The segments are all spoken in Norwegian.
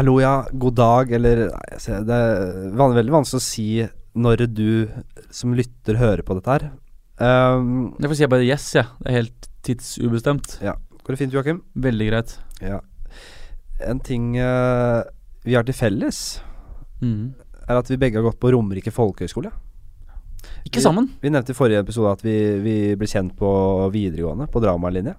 Hallo, ja. God dag, eller ser- Det er veldig vanskelig å si når du som lytter hører på dette her. Um, Jeg får si bare yes, jeg. Ja. Det er helt tidsubestemt. går det fint, Joakim? Veldig greit. Ja. En ting uh, vi har til felles, mm. er at vi begge har gått på Romerike folkehøgskole. Ikke sammen. Vi nevnte i forrige episode at vi, vi ble kjent på videregående, på dramalinje.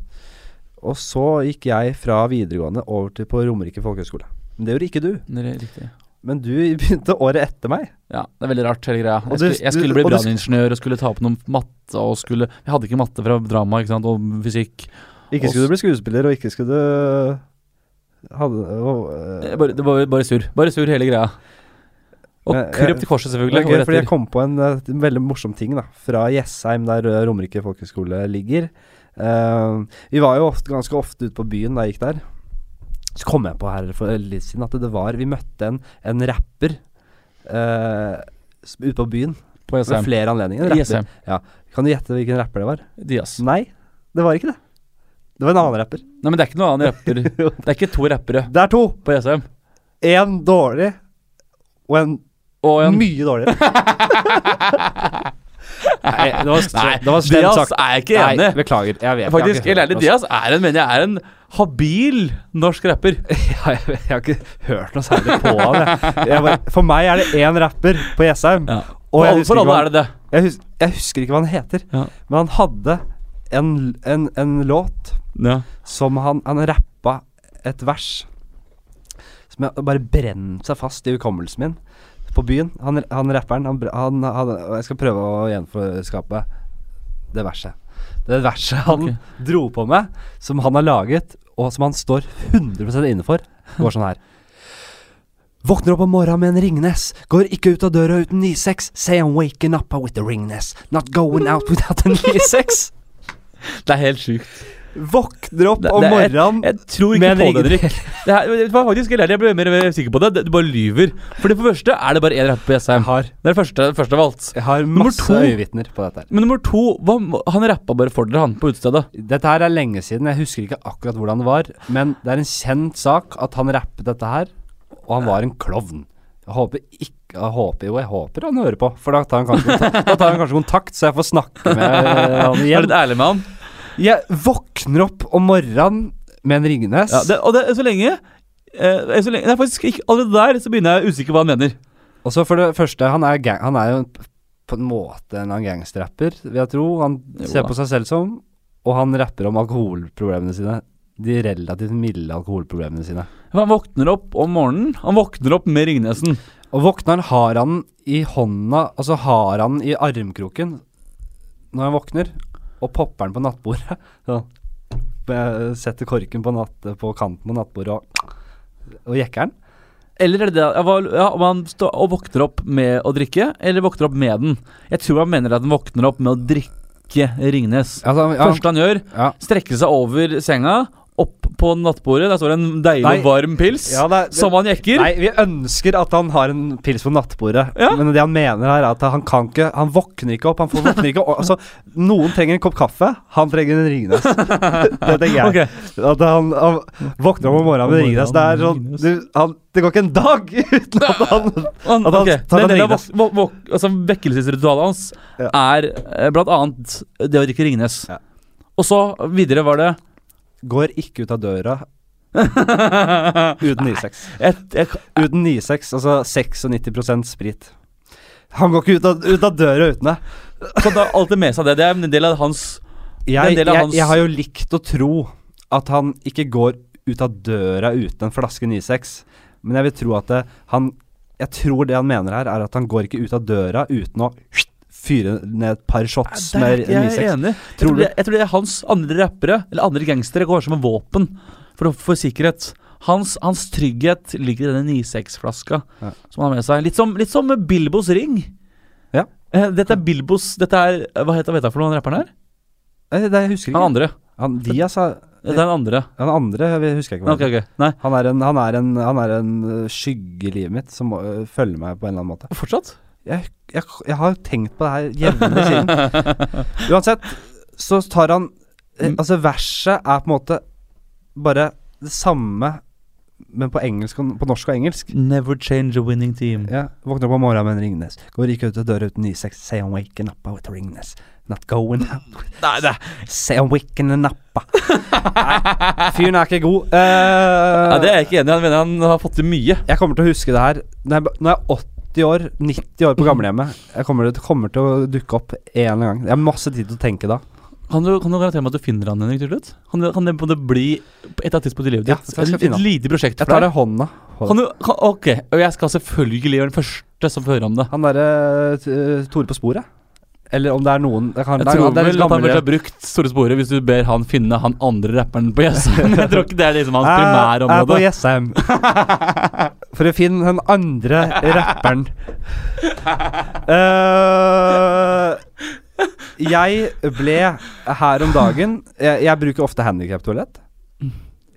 Og så gikk jeg fra videregående over til på Romerike folkehøgskole. Men det gjorde ikke du. Det er riktig. Men du begynte året etter meg. Ja, det er veldig rart, hele greia. Jeg du- skulle, jeg skulle bli branningeniør og skulle ta opp noe matte og skulle Jeg hadde ikke matte fra drama, ikke sant, og fysikk. Ikke skulle du bli skuespiller, og ikke skulle du hadde, og, Eh, øh, Bare, det var bare surr. Bare surr, hele greia. Og Men, eh, til korset, Det selvfølgelig. er gøy, fordi jeg kom på en, eh, en veldig morsom ting da fra Jessheim, der eh, Romerike folkehøgskole ligger. Uh, vi var jo ofte, ganske ofte ute på byen da jeg gikk der. Så kom jeg på her for litt siden at det var Vi møtte en, en rapper uh, ute på byen. På Ved SM. flere anledninger. ISM. Ja. Kan du gjette hvilken rapper det var? Dias. Nei, det var ikke det. Det var en annen rapper. Nei, men det er ikke noen annen rapper. Det er ikke to rappere Det er to! på ESM. Én dårlig og en, Og en mye dårligere. Nei, det var, det var slemt Dias er jeg ikke enig. Nei, beklager. Jeg vet Faktisk, jeg Dias er en, mener jeg, er en habil norsk rapper. Ja, jeg, jeg har ikke hørt noe særlig på han. Jeg. Jeg bare, for meg er det én rapper på Jessheim. Ja. Og For husker, for alle er det det. jeg, hus, jeg husker ikke hva han heter, Ja. men han hadde en, en, en låt som han, han rappa et vers som jeg, bare brent seg fast i hukommelsen min på byen. Han, han rapperen han, han, Jeg skal prøve å gjenforskape det verset. Det verset han okay. dro på med, som han har laget, og som han står 100 inne for, går sånn her. Våkner opp om morgenen med en Ringnes. Går ikke ut av døra uten 9-6. Say I'm waking up with a Ringnes. Not going out without a 9-6. Det er helt sjukt. Våkner opp om morgenen Jeg tror ikke med en på det, her, Det hva, faktisk, jeg ble mer mer sikker på det. Du bare lyver. For det første er det bare én rapper på har, Det er det første, første av alt. jeg har masse øyevitner på dette. her Men nummer to, hva, han rappa bare for dere, han på utestedet. Dette her er lenge siden, jeg husker ikke akkurat hvordan det var. Men det er en kjent sak at han rappet dette her, og han var en klovn. Jeg håper ikke Jeg håper jo, jeg håper han hører på, for da tar han kanskje, kontakt, tar han kanskje kontakt, så jeg får snakke med han han Er du litt ærlig med han. Jeg våkner opp om morgenen med en Ringnes. Ja, det, og det så lenge eh, så lenge, Det er faktisk ikke Allerede der så begynner jeg usikker hva han mener. Og så for det første, han er, gang, han er jo på en måte en gangsterrapper, vil jeg tro. Han Jo ser på seg selv som, og han rapper om alkoholproblemene sine. De relativt milde alkoholproblemene sine. Han våkner opp om morgenen. Han våkner opp med Ringnesen. Og våkner han, har han i hånda, altså har han i armkroken når han våkner, og popper den på nattbordet. Sånn. Setter korken på, natt, på kanten på nattbordet og, og jekker den. Eller er det det ja, om han og våkner opp med å drikke, eller våkner opp med den? Jeg tror han mener at han våkner opp med å drikke Ringnes. Altså, ja, Første han gjør, ja. strekker seg over senga, opp på nattbordet. Der står det en deilig Nei. varm pils Ja, det, det, som han jekker. Nei, vi ønsker at han har en pils på nattbordet, Ja. men det han mener her, er at han kan ikke Han våkner ikke opp. Han får våkner ikke opp. Altså, noen trenger en kopp kaffe, han trenger en Ringnes. det tenker jeg. Okay. At han, han våkner opp om morgenen med Ringnes. Det er sånn du, han, Det går ikke en dag uten at han Han, At han ok, tar en Ringnes. altså vekkelsesritualet hans Ja. er eh, blant annet det å drikke Ringnes. Ja. Og så videre var det Går ikke ut av døra uten 9-6. Uten 9-6, altså 96 sprit. Han går ikke ut av, ut av døra uten det. Så da, alt alltid med seg det. Det er en del av hans Jeg, en del av jeg, hans- jeg har jo likt å tro at han ikke går ut av døra uten en flaske 9-6, men jeg vil tro at det, han Jeg tror det han mener her, er at han går ikke ut av døra uten å fyre ned et par shots ja, er med ikke jeg 9-6. enig. Jeg Tror det, jeg tror det er hans andre rappere, eller andre gangstere, går som en våpen for, for sikkerhet. Hans, hans trygghet ligger i denne 9-6-flaska Ja. som han har med seg. Litt som, litt som Bilbos ring. Ja. Eh, Dette er Bilbos Dette er Hva heter, vet jeg for noen rapperen her? Eh, Det jeg husker Han andre. Han, Diaz er det er den andre. Den andre jeg husker jeg ikke. Okay, Ok, ok. Nei. Han er en, han er en, han er en øh, skygge i livet mitt som følger meg på en eller annen måte. Fortsatt? Jeg, jeg, jeg har tenkt på det her jevnlig siden. Uansett, så tar han eh, Mm. Altså, verset er på en måte bare det samme men på, engelsk, på norsk og engelsk. Never change a winning team. Ja, Våkner om morgenen med en Ringnes. Går ikke ut av døra uten 9-6. Say I'm waking up with a Ringnes. Not going out. Nei, det Say I'm waking up nappa. Nei, fyren er ikke god. Uh, ja, Det er jeg ikke enig i. Han mener han har fått til mye. Jeg kommer til å huske det her når jeg, når jeg 80 år, 90 år på gamlehjemmet. Jeg kommer, det kommer til å dukke opp en eller annen gang. Jeg har masse tid til å tenke da. Kan du, kan du garantere meg at du finner han, Henrik, til slutt? Kan det, kan det på en måte bli på et eller annet tidspunkt i livet Ja, ditt? jeg skal et, finne et han. lite prosjekt Jeg for tar deg? det i hånda. Kan du, kan, ok, og jeg skal selvfølgelig være den første som får høre om det. Han derre uh, Tore på sporet. Eller om det er noen det kan, Jeg det tror det er vel at han burde ha brukt Store Sporet hvis du ber han finne han andre rapperen på Jessheim. Jeg tror ikke det er liksom hans Jeg er på primærområde. Jessheim. For å finne den andre rapperen. Uh, jeg ble her om dagen Jeg, jeg bruker ofte handikaptoalett.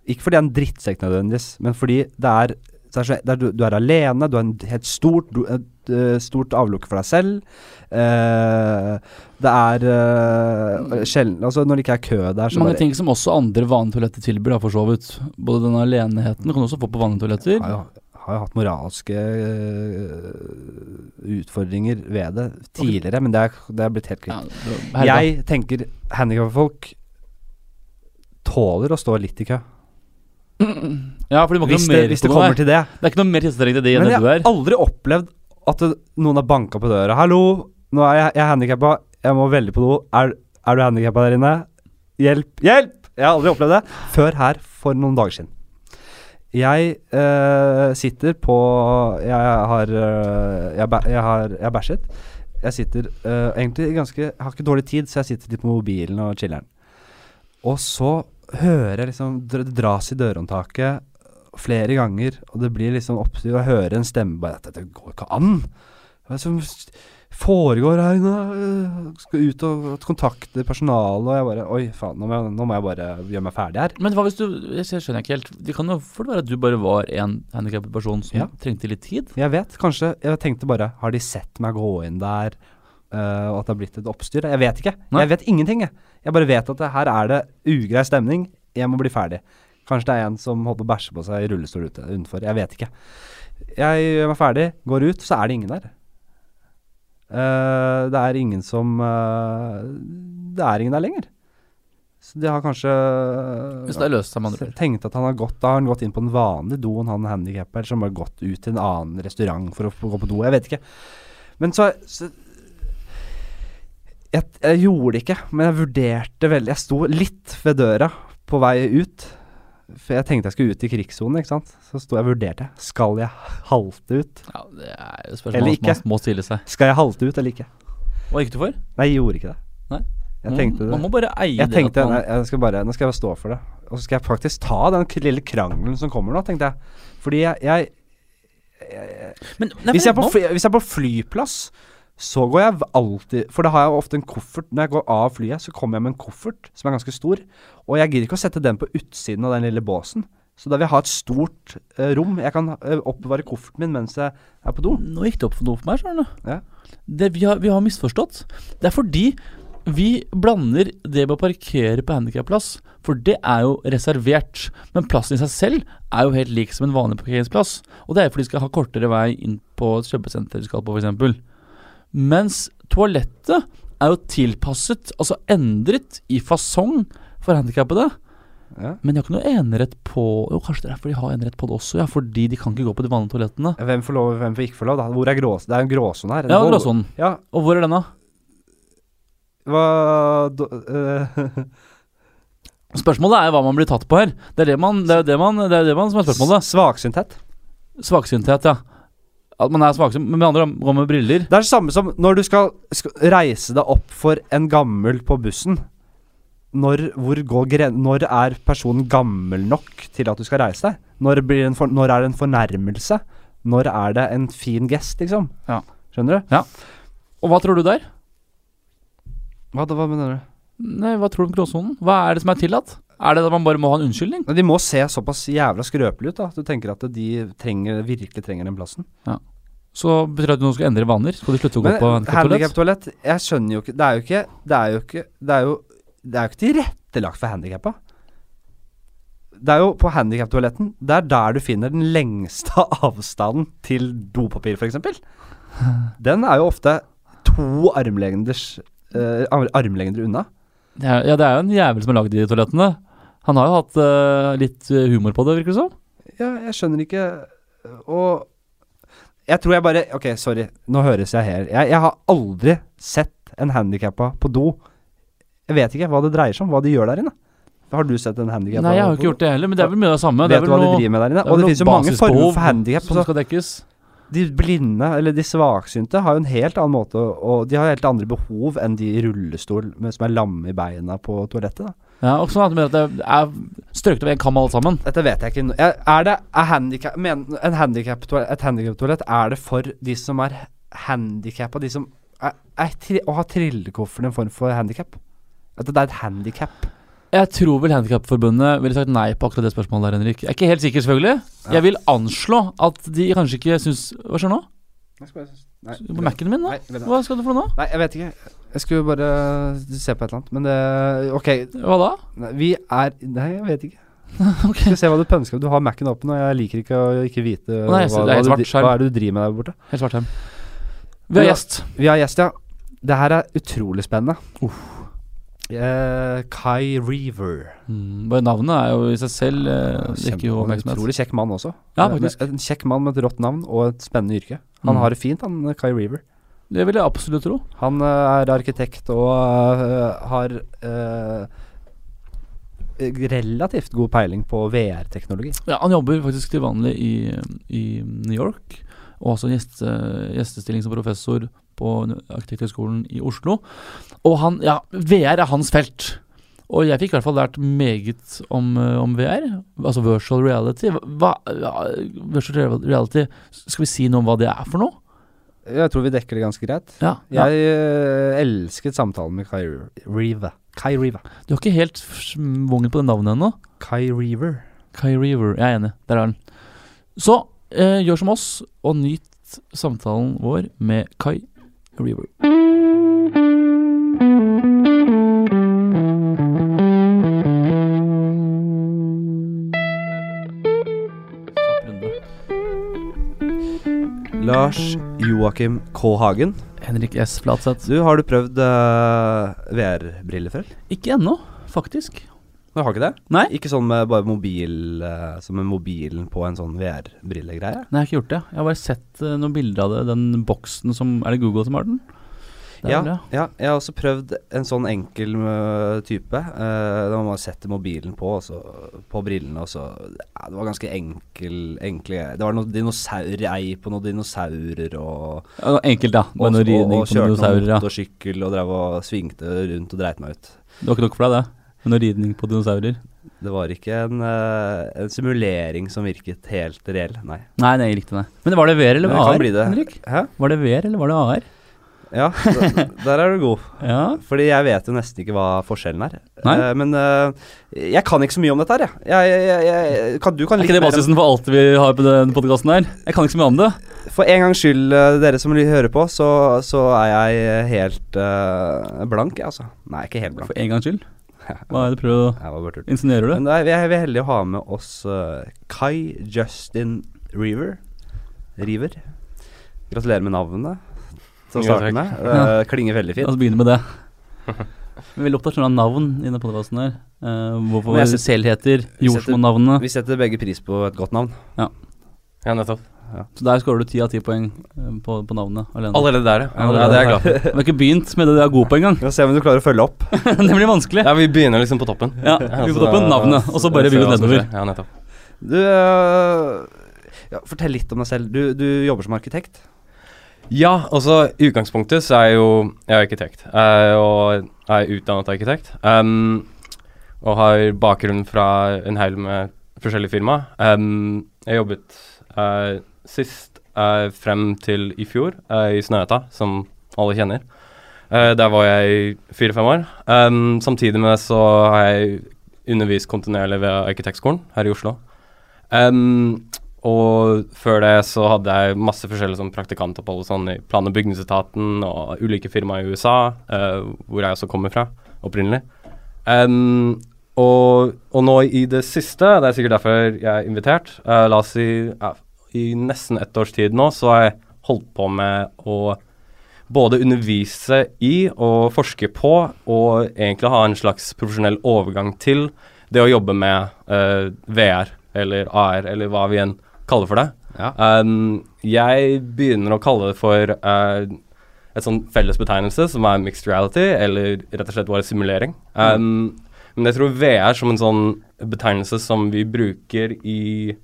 Ikke fordi jeg er en drittsekk nødvendigvis, men fordi det er, det er, så, det er du, er alene, du har en helt stort, et eh, stort avlukke for deg selv. Uh, det er uh, sjelden Altså, når det ikke er kø der, så Mange bare ting som også andre vanlige toaletter tilbyr, da, for så vidt. Både den aleneheten kan du også få på vanlige toaletter. har jo, har jo hatt moralske utfordringer ved det tidligere, men det er, det er blitt helt Ja, kvitt. Ja. Jeg tenker handikapfolk tåler å stå litt i kø. Ja, for du må ikke Hvis noe det, hvis det kommer til det. Det er ikke noe mer tilstrekkende til det enn Men det jeg du har er. aldri opplevd at det, noen har banka på døra. 'Hallo, nå er jeg, jeg er handikappa, jeg må veldig på do. Er, er du handikappa der inne? Hjelp! Hjelp!' Jeg har aldri opplevd det før her for noen dager siden. Jeg øh, sitter på Jeg har øh, jeg, bæ- jeg har Jeg har bæsjet. Jeg sitter øh, egentlig ganske Jeg har ikke dårlig tid, så jeg sitter litt på mobilen og chiller'n. Og så hører jeg liksom Det dras i dørhåndtaket flere ganger, og det blir liksom oppstyr, å høre en stemme bare at dette går ikke an. Hva er det som foregår her? Øh, Skal ut og kontakte personalet, og jeg bare Oi, faen, nå må jeg, nå må jeg bare gjøre meg ferdig her. Men hva hvis du Jeg skjønner ikke helt. Det kan jo fort være at du bare var en handikappet person som Ja. trengte litt tid. Jeg vet, kanskje Jeg tenkte bare Har de sett meg gå inn der, øh, og at det har blitt et oppstyr? Jeg vet ikke. Nei. Jeg vet ingenting, jeg. Jeg bare vet at her er det ugrei stemning. Jeg må bli ferdig. Kanskje det er en som holder på å bæsje på seg i rullestol ute utenfor. Jeg vet ikke. Jeg gjør meg ferdig, går ut, så er det ingen der. Uh, det er ingen som uh, Det er ingen der lenger. Så de har kanskje Hvis det er løst seg, med andre tenkt at han har gått Da har han gått inn på den vanlige doen, han handikapper, så har gått ut til en annen restaurant for å gå på do. Jeg vet ikke. Men så, så jeg, jeg gjorde det ikke, men jeg vurderte veldig Jeg sto litt ved døra på vei ut. For jeg tenkte jeg skulle ut i krigssonen, ikke sant. Så sto jeg og vurderte. Skal jeg halte ut? Ja, det er jo Eller spørsmål ikke. som må stille seg. Skal jeg halte ut eller ikke? Hva gikk du for? Nei, jeg gjorde ikke det. Nei. Jeg tenkte Man må bare eie Jeg det. tenkte man, jeg skal bare, Nå skal jeg stå for det. Og så skal jeg faktisk ta den lille krangelen som kommer nå, tenkte jeg. Fordi jeg, jeg, men, nei, hvis, jeg på hvis jeg er på flyplass, så går jeg alltid For da har jeg ofte en koffert. Når jeg går av flyet, så kommer jeg med en koffert som er ganske stor. Og jeg gidder ikke å sette den på utsiden av den lille båsen. Så da vil jeg ha et stort eh, rom. Jeg kan eh, oppbevare kofferten min mens jeg er på do. Nå gikk det opp for noe for meg, skjønner du. Ja. Det, vi, har, vi har misforstått. Det er fordi vi blander det med å parkere på handikapplass, for det er jo reservert. Men plassen i seg selv er jo helt lik som en vanlig parkeringsplass. Og det er fordi de skal ha kortere vei inn på et kjøpesenter de skal på, f.eks. Mens toalettet er jo tilpasset, altså endret i fasong for handikappede. Ja. Men de har ikke noe enerett på Jo, kanskje det er derfor de har enerett på det også, ja. Fordi de kan ikke gå på de vanlige toalettene. Hvem får lov, hvem får ikke få lov? Da? Hvor er grås... Det er en gråsone her. Ja, gråsonen. Ja, Og hvor er den, da? hva do, uh, Spørsmålet er hva man blir tatt på her. Det er det man, det er det man, det er det man som er spørsmålet. Svaksynthet. Svaksynthet, ja. At man er svaksynt, men med andre går med briller. Det er det samme som når du skal, skal reise deg opp for en gammel på bussen. Når, hvor går gren når er personen gammel nok til at du skal reise deg? Når, blir en for, når er det en fornærmelse? Når er det en fin gest, liksom? Ja. Skjønner du? Ja. Og hva tror du der? Hva, hva mener du? Nei, Hva tror du om gråsonen? Hva er det som er tillatt? Er det at man bare må ha en unnskyldning? De må se såpass jævla skrøpelige ut da at du tenker at de trenger, virkelig trenger den plassen. Så betyr det at du nå skal endre vaner? Skal du slutte å gå Men på handikaptoalett? handikaptoalett, jeg skjønner jo ikke Det er jo ikke Det er jo ikke Det er jo, det er jo ikke tilrettelagt for handikappa. Det er jo på handikaptoaletten Det er der du finner den lengste avstanden til dopapir, f.eks. Den er jo ofte to armlengders uh, armlengder unna. Det er, ja, det er jo en jævel som har lagd de toalettene. Han har jo hatt uh, litt eh, humor på det, virker det som. Ja, jeg skjønner ikke Og jeg tror jeg bare Ok, sorry, nå høres jeg her. Jeg, jeg har aldri sett en handikappa på do. Jeg vet ikke hva det dreier seg om, hva de gjør der inne. Har du sett en handikappa? Nei, jeg har ikke gjort det heller, men det er vel mye av det samme. det Vet vel du hva hva de driver med der inne? er Og det finnes jo mange former for handikap. som skal dekkes. De blinde, eller de svaksynte, har jo en helt annen måte Og de har helt andre behov enn de i rullestol med, som er lamme i beina på toalettet. Da. Ja, og sånn at det mener at det er strøket over en kam alle sammen. Dette vet jeg ikke. Er det er handicap, men, en handicap et handikaptoalett Er det for de som er handikappa, de som er, er tri, å har trillekoffer en form for handikap? At det er et handikap? Jeg tror vel Handikapforbundet ville sagt nei på akkurat det spørsmålet der, Henrik. Jeg er ikke helt sikker, selvfølgelig. Ja. Jeg vil anslå at de kanskje ikke syns Hva skjer nå? Nei, På Mac-en min, da? Nei. Hva skal du for noe nå? Nei, jeg vet ikke. Jeg skulle bare se på et eller annet. Men det Ok, Hva da? nei, vi er Nei, jeg vet ikke. okay. Skal se hva du pønsker. Du har Mac-en åpen, og jeg liker ikke å ikke vite Nei, jeg ser- det er hva, du, hva er det du driver med der borte. Helt svart skjerm. Vi har gjest. Vi har gjest, ja. Det her er utrolig spennende. Eh, Kai Reaver. Mm, bare navnet er jo i seg selv uh, ikke jo en utrolig kjekk mann også. Ja, Eh, med- En kjekk mann med et rått navn og et spennende yrke. Han Mm. har det fint, han Kai Reaver. Det vil jeg absolutt tro. Han uh, er arkitekt og har relativt god peiling på VR-teknologi. Ja, han jobber faktisk til vanlig i, i New York. Og også en gjeste, gjestestilling som professor på Arkitekthøgskolen i Oslo. Og han, ja, VR er hans felt. Og jeg fikk i hvert fall lært meget om, eh, om VR. Altså virtual reality. Hva, ja, virtual reality, skal vi si noe om hva det er for noe? Jeg tror vi dekker det ganske greit. Ja, ja. Jeg eh, elsket samtalen med Kai Reaver. Kai Reaver. Du har ikke helt svungen på det navnet ennå. Kai Reaver. Kai Reaver. Jeg er enig. Der er den. Så eh, gjør som oss, og nyt samtalen vår med Kai Reaver. Kjapp. Lars Joakim K. Hagen. Henrik S. Flatseth. Du, har du prøvd uh, VR-briller før? Ikke ennå, faktisk. Du har ikke det? Nei. Ikke sånn med bare mobil eh, Som med mobilen på en sånn VR-brillegreie? Nei, jeg har ikke gjort det. Jeg har bare sett eh, noen bilder av det. Den boksen som Er det Google som har den? Det er Ja, vel det. ja, jeg har også prøvd en sånn enkel øh, type. Uh, da man setter mobilen på, og så, på brillene, og så ja, Det var ganske enkel enkle Det var noe dinosaur ei på noen dinosaurer og Ja, enkelt, da. Bare noe og, ridning og på kjørte noen dinosaurer. Ja. motorsykkel og drev og svingte rundt og dreit meg ut. Det var ikke nok for deg, det? Noe ridning på dinosaurer? Det var ikke en, øh, en simulering som virket helt reell, nei. Nei, nei, riktig, nei. Men var det VR eller var det AR? Henrik? Hæ? Var det VR eller var det AR? Ja, der er du god. Ja. Fordi jeg vet jo nesten ikke hva forskjellen er. Nei. Eh, men eh, jeg kan ikke så mye om dette her, jeg. jeg, jeg, kan, du kan Er ikke det basisen for alt vi har på denne podkasten her? Jeg kan ikke så mye om det. For en gangs skyld, eh, dere som hører på, så, så er jeg helt uh, blank, jeg, altså. Nei, ikke helt blank. For en gangs skyld. Hva er det du prøver å. Insinuerer du? Nei, vi er vi er heldige å ha med oss eh, Kai Justin Reaver. River. Gratulerer med navnet. Til å Jo, starte takk. med. Eh, klinger veldig La fint. oss begynne med det. Vi er veldig opptatt av navn i denne podkasten her. Uh, hvorfor Men jeg vi selv heter vi setter- jordsmonnavnene. Vi setter begge pris på et godt navn. Ja, nettopp. Så der skårer du ti av ti poeng eh, på, på navnet alene. Allerede der, ja. ja. Det er jeg glad for. Vi har ikke begynt med det du er god på engang. Vi får se om du klarer å følge opp. det blir vanskelig. Ja, vi begynner liksom på toppen. Ja, vi på toppen, navnet, og så bare bygger bygge nedover. Ja, nettopp. Du øh, ja, Fortell litt om deg selv. Du, du jobber som arkitekt. Ja, altså i utgangspunktet så er jeg jo jeg er arkitekt. Jeg, og jeg er utdannet arkitekt. Um, og har bakgrunn fra en haug med forskjellige firma. Um, jeg jobbet eh, sist eh, frem til i fjor eh, i Snøhetta, som alle kjenner. Eh, der var jeg fire-fem år. Um, samtidig med det så har jeg undervist kontinuerlig ved Arkitektskolen her i Oslo. Um, og før det så hadde jeg masse forskjellige sånn praktikantopphold sånn i plan- og bygningsetaten og ulike firmaer i USA, eh, hvor jeg også kommer fra opprinnelig. Um, og, og nå i det siste, det er sikkert derfor jeg er invitert, uh, la oss si ja, i nesten ett års tid nå, så har jeg holdt på med å både undervise i og forske på, og egentlig ha en slags profesjonell overgang til det å jobbe med uh, VR eller AR, eller hva vi enn kaller for det. Ja. Um, jeg begynner å kalle det for uh, et sånn felles betegnelse som er mixed reality, eller rett og slett bare simulering. Um, Men jeg tror VR som en sånn betegnelse som vi bruker i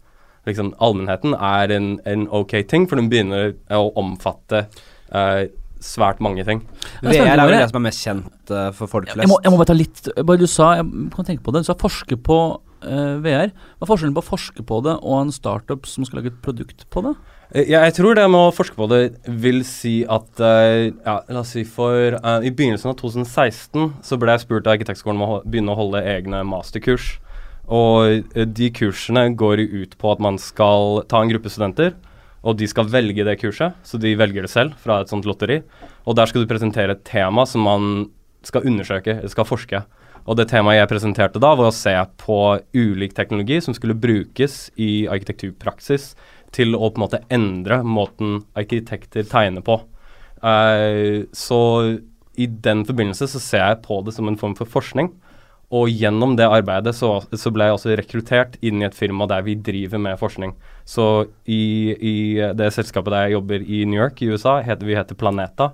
liksom allmennheten, er en, en ok ting, for den begynner å omfatte uh, svært mange ting. VR er vel det. som er mest kjent uh, for folk flest. Jeg må, jeg må bare ta litt Bare du sa Jeg kan tenke på det. Du sa forske på uh, VR. Hva er forskjellen på å forske på det og en startup som skal lage et produkt på det? Eh, Ja, jeg tror det med å forske på det vil si at uh, Ja, la oss si for eh, I begynnelsen av 2016 så ble jeg spurt av Arkitektskolen om å begynne å holde egne masterkurs. Og eh, de kursene går ut på at man skal ta en gruppe studenter, og de skal velge det kurset. Så de velger det selv fra et sånt lotteri. Og der skal du presentere et tema som man skal undersøke, skal forske. Og det temaet jeg presenterte da, var å se på ulik teknologi som skulle brukes i arkitekturpraksis til å på en måte endre måten arkitekter tegner på. Uh, så i den forbindelse så ser jeg på det som en form for forskning. Og gjennom det arbeidet så, så ble jeg også rekruttert inn i et firma der vi driver med forskning. Så i, i det selskapet der jeg jobber i New York i USA, heter vi heter Planeta.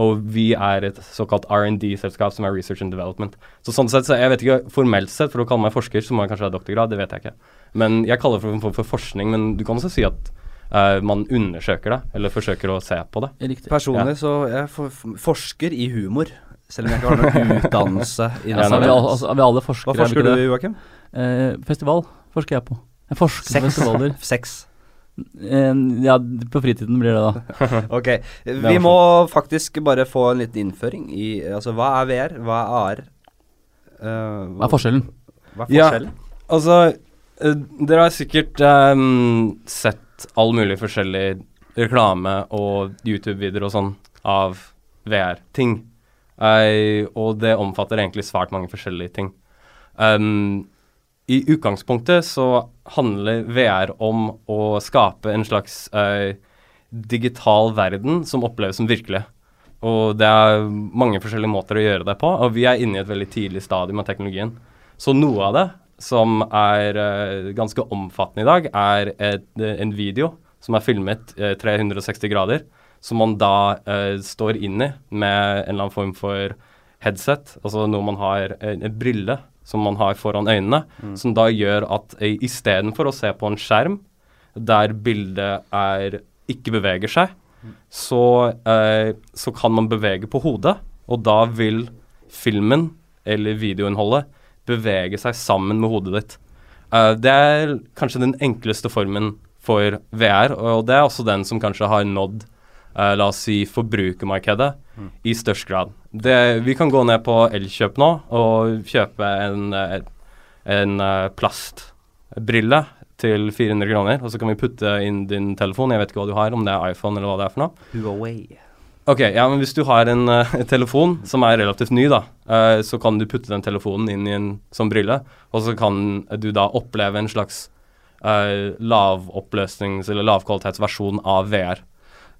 Og vi er et såkalt R&D-selskap som er Research and Development. Så sånn sett, så jeg vet ikke formelt sett, for å kalle meg forsker, så må jeg kanskje ha doktorgrad, det vet jeg ikke. Men jeg kaller det for for, for forskning, men du kan også si at uh, man undersøker det, eller forsøker å se på det. Riktig. Personlig så jeg for, forsker i humor, selv om jeg ikke har noen utdannelse i det. Altså, vi, altså, vi alle forskere, Hva er vi forsker ikke du, i, Joakim? Eh, festival forsker jeg på. Jeg forsker på festivaler. Sex. Eh, ja, på fritiden blir det da. Ok. Vi må faktisk bare få en liten innføring i Altså, hva er VR? Hva er AR? Uh, Hva er forskjellen? Hva er Ja. Altså, uh, dere har sikkert um, sett all mulig forskjellig reklame og YouTube-videoer og sånn av VR-ting. Eh, og det omfatter egentlig svært mange forskjellige ting. Um, I utgangspunktet så handler VR om å skape en slags uh, digital verden som oppleves som virkelig. Og det er mange forskjellige måter å gjøre det på, og vi er inne i et veldig tidlig stadium av teknologien. Så noe av det som er uh, ganske omfattende i dag, er et, eh, en video som er filmet eh, 360 grader, som man da eh, står inn i med en eller annen form for headset, altså noe man har en, en brille som man har foran øynene, som da gjør at eh, istedenfor å se på en skjerm der bildet er ikke beveger seg, så, eh, så kan man bevege på hodet, og da vil filmen eller videoinnholdet bevege seg sammen med hodet ditt. Uh, det er kanskje den enkleste formen for VR, og det er også den som kanskje har nådd eh, la oss si forbrukermarkedet i størst grad. Det, vi kan gå ned på Elkjøp nå og kjøpe en, eh, en eh, plastbrille til 400 kroner, og så kan vi putte inn din telefon. Jeg vet ikke hva du har, om det er iPhone eller hva det er for noe. Huawei. Ok, ja, men hvis du har en uh, telefon som er relativt ny, da, uh, så kan du putte den telefonen inn i en sånn brille, og så kan du da oppleve en slags uh, lavoppløsnings- eller lavkvalitetsversjon av VR.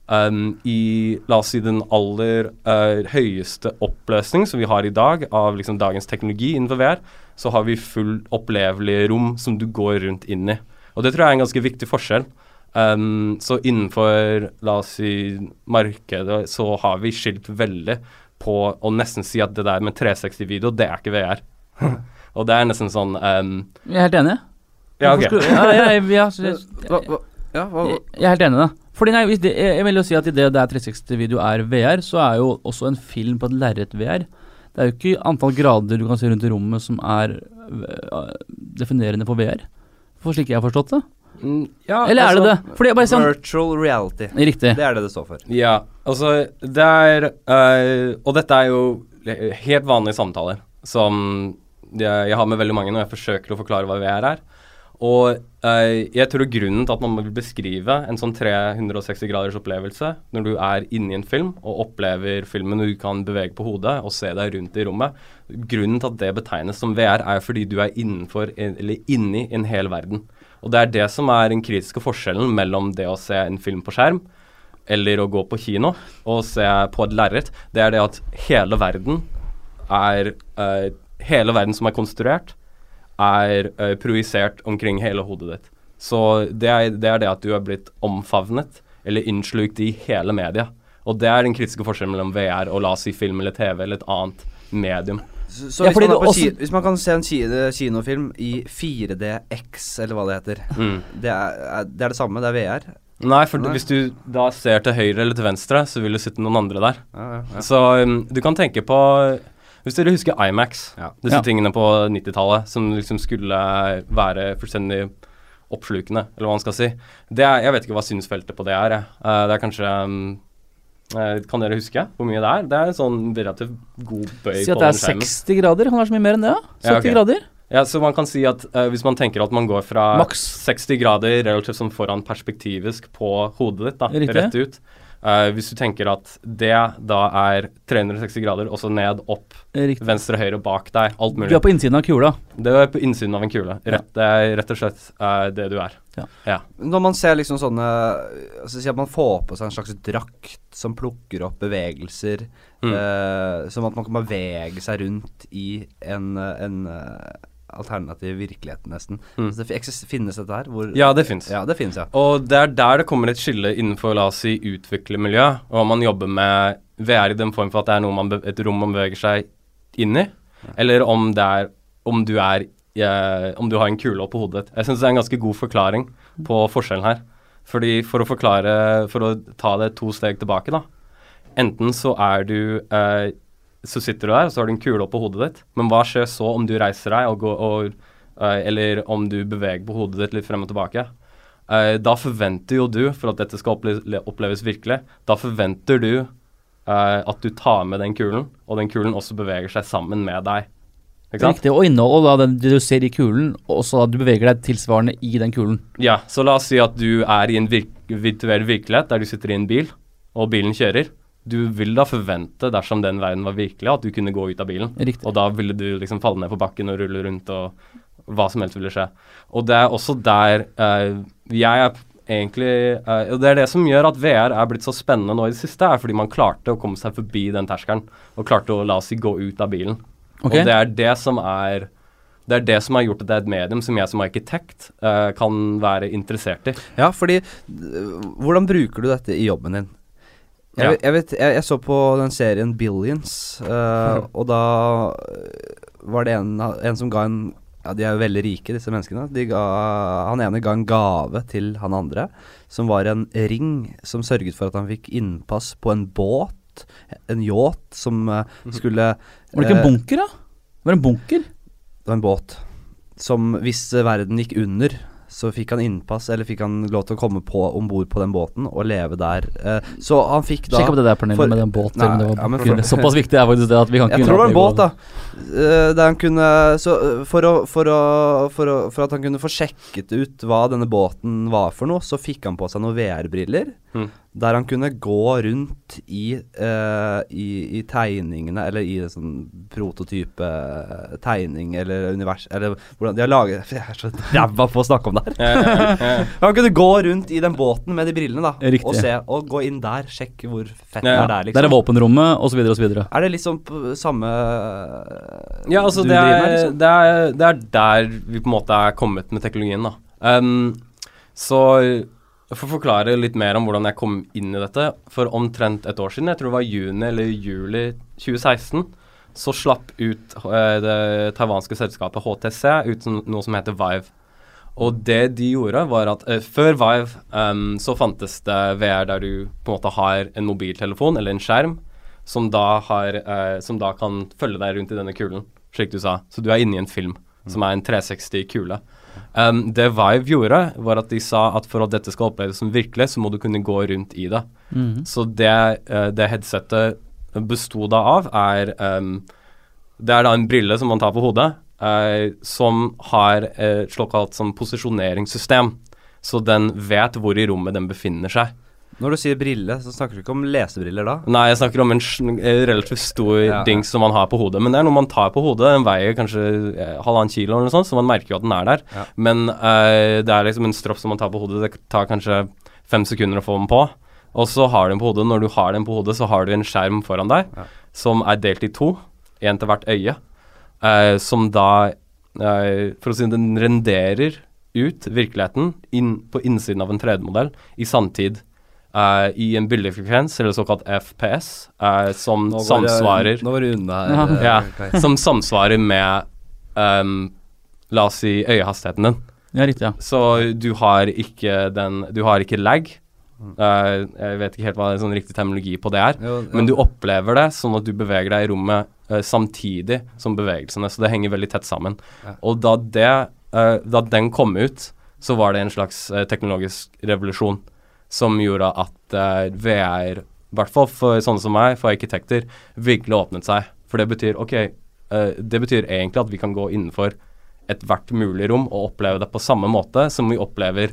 Um, I la oss si den aller uh, høyeste oppløsning som vi har i dag av liksom dagens teknologi innenfor VR, så har vi full opplevelige rom som du går rundt inn i. Og det tror jeg er en ganske viktig forskjell. Um, så innenfor, la oss si, markedet så har vi skilt veldig på å nesten si at det der med 360-video, det er ikke VR. og det er nesten sånn um, Jeg er helt enig. Ja, ok. Ja, jeg, jeg, jeg, jeg, jeg er helt enig det. Fordi nei, hvis det, jeg, jeg vil jo si at idet det er 360-video er VR, så er jo også en film på et lerret VR. Det er jo ikke antall grader du kan se rundt i rommet som er øh, definerende for VR. For slik jeg har forstått det. mm, ja, Eller er det altså- det? Fordi jeg bare sånn Virtual reality. Riktig. Det er det det står for. Ja, altså det er øh, Og dette er jo helt vanlige samtaler som jeg, jeg har med veldig mange når jeg forsøker å forklare hva VR er. Og eh, jeg tror grunnen til at man vil beskrive en sånn 360 graders opplevelse når du er inne i en film og opplever filmen og du kan bevege på hodet og se deg rundt i rommet Grunnen til at det betegnes som VR, er fordi du er innenfor eller inni en hel verden. Og det er det som er den kritiske forskjellen mellom det å se en film på skjerm eller å gå på kino og se på et lerret. Det er det at hele verden er eh, Hele verden som er konstruert, er uh, projisert omkring hele hodet ditt. Så det er, det er det at du er blitt omfavnet eller innslukt i hele media. Og det er den kritiske forskjellen mellom VR og la oss si film eller TV eller et annet medium. Så, så Ja, hvis, man også- kino, hvis man kan se en kinofilm i 4DX, eller hva det heter, Mm. det, er, er, det er det samme? Det er VR? Nei, for Nei. hvis du da ser til høyre eller til venstre, så vil det sitte noen andre der. Ja, ja, ja. Så um, du kan tenke på Hvis dere husker Imax, Ja. disse Ja. tingene på 90-tallet som liksom skulle være fullstendig oppslukende, eller hva man skal si. Det er, jeg vet ikke hva synsfeltet på det er. Eh, det er kanskje um, eh, Kan dere huske hvor mye det er? Det er en sånn relativt god bøy Si at på det er 60 grader. Kan være så mye mer enn det, ja. 70 Ja, okay. grader. Ja, så man kan si at uh, hvis man tenker at man går fra Max. 60 grader relativt som foran perspektivisk på hodet ditt, da, Riktig. rett ut eh, Hvis du tenker at det da er 360 grader, også ned, opp, Riktig. venstre, høyre, bak deg, alt mulig. Du er på innsiden av kula. Det er på innsiden av en kule. Rett, Det er rett og slett uh, det du er. Ja. Ja. Når man ser liksom sånne altså Si at man får på seg en slags drakt som plukker opp bevegelser, Mm. uh, som at man kan bevege seg rundt i en, eh, en eh, alternativ virkelighet, nesten. Mm. Så det finnes dette her? Hvor, ja, det fins. Ja, det finnes, ja. Og det er der det kommer et skille innenfor la oss si utviklermiljø, og om man jobber med VR i den form for at det er man et rom man beveger seg inn i, eller om det er om du er eh, om du har en kule oppå hodet ditt. Jeg syns det er en ganske god forklaring på forskjellen her. Fordi For å forklare, for å ta det to steg tilbake, da. Enten så er du eh, Så sitter du der, og så har du en kule oppå hodet ditt. Men hva skjer så om du reiser deg og går og eh, Eller om du beveger på hodet ditt litt frem og tilbake? Eh, da forventer jo du, for at dette skal opple oppleves virkelig, da forventer du eh, at du tar med den kulen, og den kulen også beveger seg sammen med deg. Riktig. Og innholdet av den- det du ser i kulen, og at du beveger deg tilsvarende i den kulen. Ja, så la oss si at du er i en virk virtuell virkelighet der du sitter i en bil, og bilen kjører. Du vil da forvente, dersom den verden var virkelig, at du kunne gå ut av bilen. Riktig. Og da ville du liksom falle ned på bakken og rulle rundt, og hva som helst ville skje. Og det er også der uh, jeg er egentlig uh, Og det er det som gjør at VR er blitt så spennende nå i det siste, er fordi man klarte å komme seg forbi den terskelen, og klarte å la oss si gå ut av bilen. Ok. Og det er det som er det er det som har gjort at det er et medium som jeg som arkitekt uh, kan være interessert i. Ja, fordi Hvordan bruker du dette i jobben din? Jeg, Ja. jeg, vet, jeg, jeg så på den serien Billions, uh, og da øh, var det en, en som ga en Ja, de er jo veldig rike, disse menneskene. De ga, han ene ga en gave til han andre, som var en ring som sørget for at han fikk innpass på en båt, en yacht, som uh, skulle Var det ikke en bunker, da? Det var en bunker. det var en båt som hvis eh, verden gikk under, så fikk han innpass, eller fikk han lov til å komme på om bord på den båten og leve der. Eh, så han fikk da Sjekk opp det der, Pernille, for- med den båten. Nei, det var ja, for- Såpass viktig er faktisk det at vi kan ikke Jeg tror det var en båt, da. Uh, der han kunne Så eh, for, å, for, å, for, å, for at han kunne få sjekket ut hva denne båten var for noe, så fikk han på seg noen VR-briller. Mm. Der han kunne gå rundt i, uh, i, i tegningene, eller i en sånn prototype eh, tegning eller univers Eller hvordan de har laget Jeg er så ræva på å snakke om det her. Han kunne gå rundt i den båten med de brillene, da. Riktig. Og se, og gå inn der, sjekke hvor fett Ja. det er der, liksom. er våpenrommet, osv., osv. Er det liksom på samme Ja, altså du det er, med, liksom? det, er, det er der vi på en måte er kommet med teknologien, da. Um, så for å forklare litt mer om hvordan jeg kom inn i dette For omtrent et år siden, jeg tror det var juni eller juli 2016, så slapp ut eh, det taiwanske selskapet HTC ut noe som heter Vive. Og det de gjorde, var at eh, før Vive um, så fantes det VR der du på en måte har en mobiltelefon eller en skjerm som da, har, eh, som da kan følge deg rundt i denne kulen, slik du sa. Så du er inne i en film, som er en 360-kule. Um, det Vive gjorde, var at de sa at for at dette skal oppleves som virkelig, så må du kunne gå rundt i det. Mhm. Så det, uh, det headsetet besto da av, er um, Det er da en brille som man tar på hodet, uh, som har et såkalt sånn posisjoneringssystem. Så den vet hvor i rommet den befinner seg. Når du sier brille, så snakker du ikke om lesebriller da? Nei, jeg snakker om en relativt stor Ja, dings som man har på hodet. Men det er noe man tar på hodet. Den veier kanskje halvannen kilo eller noe sånt, så man merker jo at den er der. Ja. Men uh, det er liksom en stropp som man tar på hodet. Det tar kanskje fem sekunder å få den på. Og så har du den på hodet. Når du har den på hodet, så har du en skjerm foran deg Ja. som er delt i to. Én til hvert øye. Uh, som da uh, For å si den renderer ut virkeligheten inn, på innsiden av en 3D-modell i sanntid. Eh, I en bildefrekvens, eller såkalt FPS, uh, som Nå var det- samsvarer Nå var du unna her. Ja. eh, Som samsvarer med um, La oss si øyehastigheten din. Ja, riktig. ja Så du har ikke den Du har ikke lag. Eh, jeg vet ikke helt hva en sånn riktig terminologi på det er. Jo, ja. Men du opplever det sånn at du beveger deg i rommet eh, samtidig som bevegelsene. Så det henger veldig tett sammen. Ja. Og da, det, eh, da den kom ut, så var det en slags eh, teknologisk revolusjon som gjorde at eh, VR, i hvert fall for sånne som meg, for arkitekter, virkelig åpnet seg. For det betyr ok, eh, det betyr egentlig at vi kan gå innenfor ethvert mulig rom og oppleve det på samme måte som vi opplever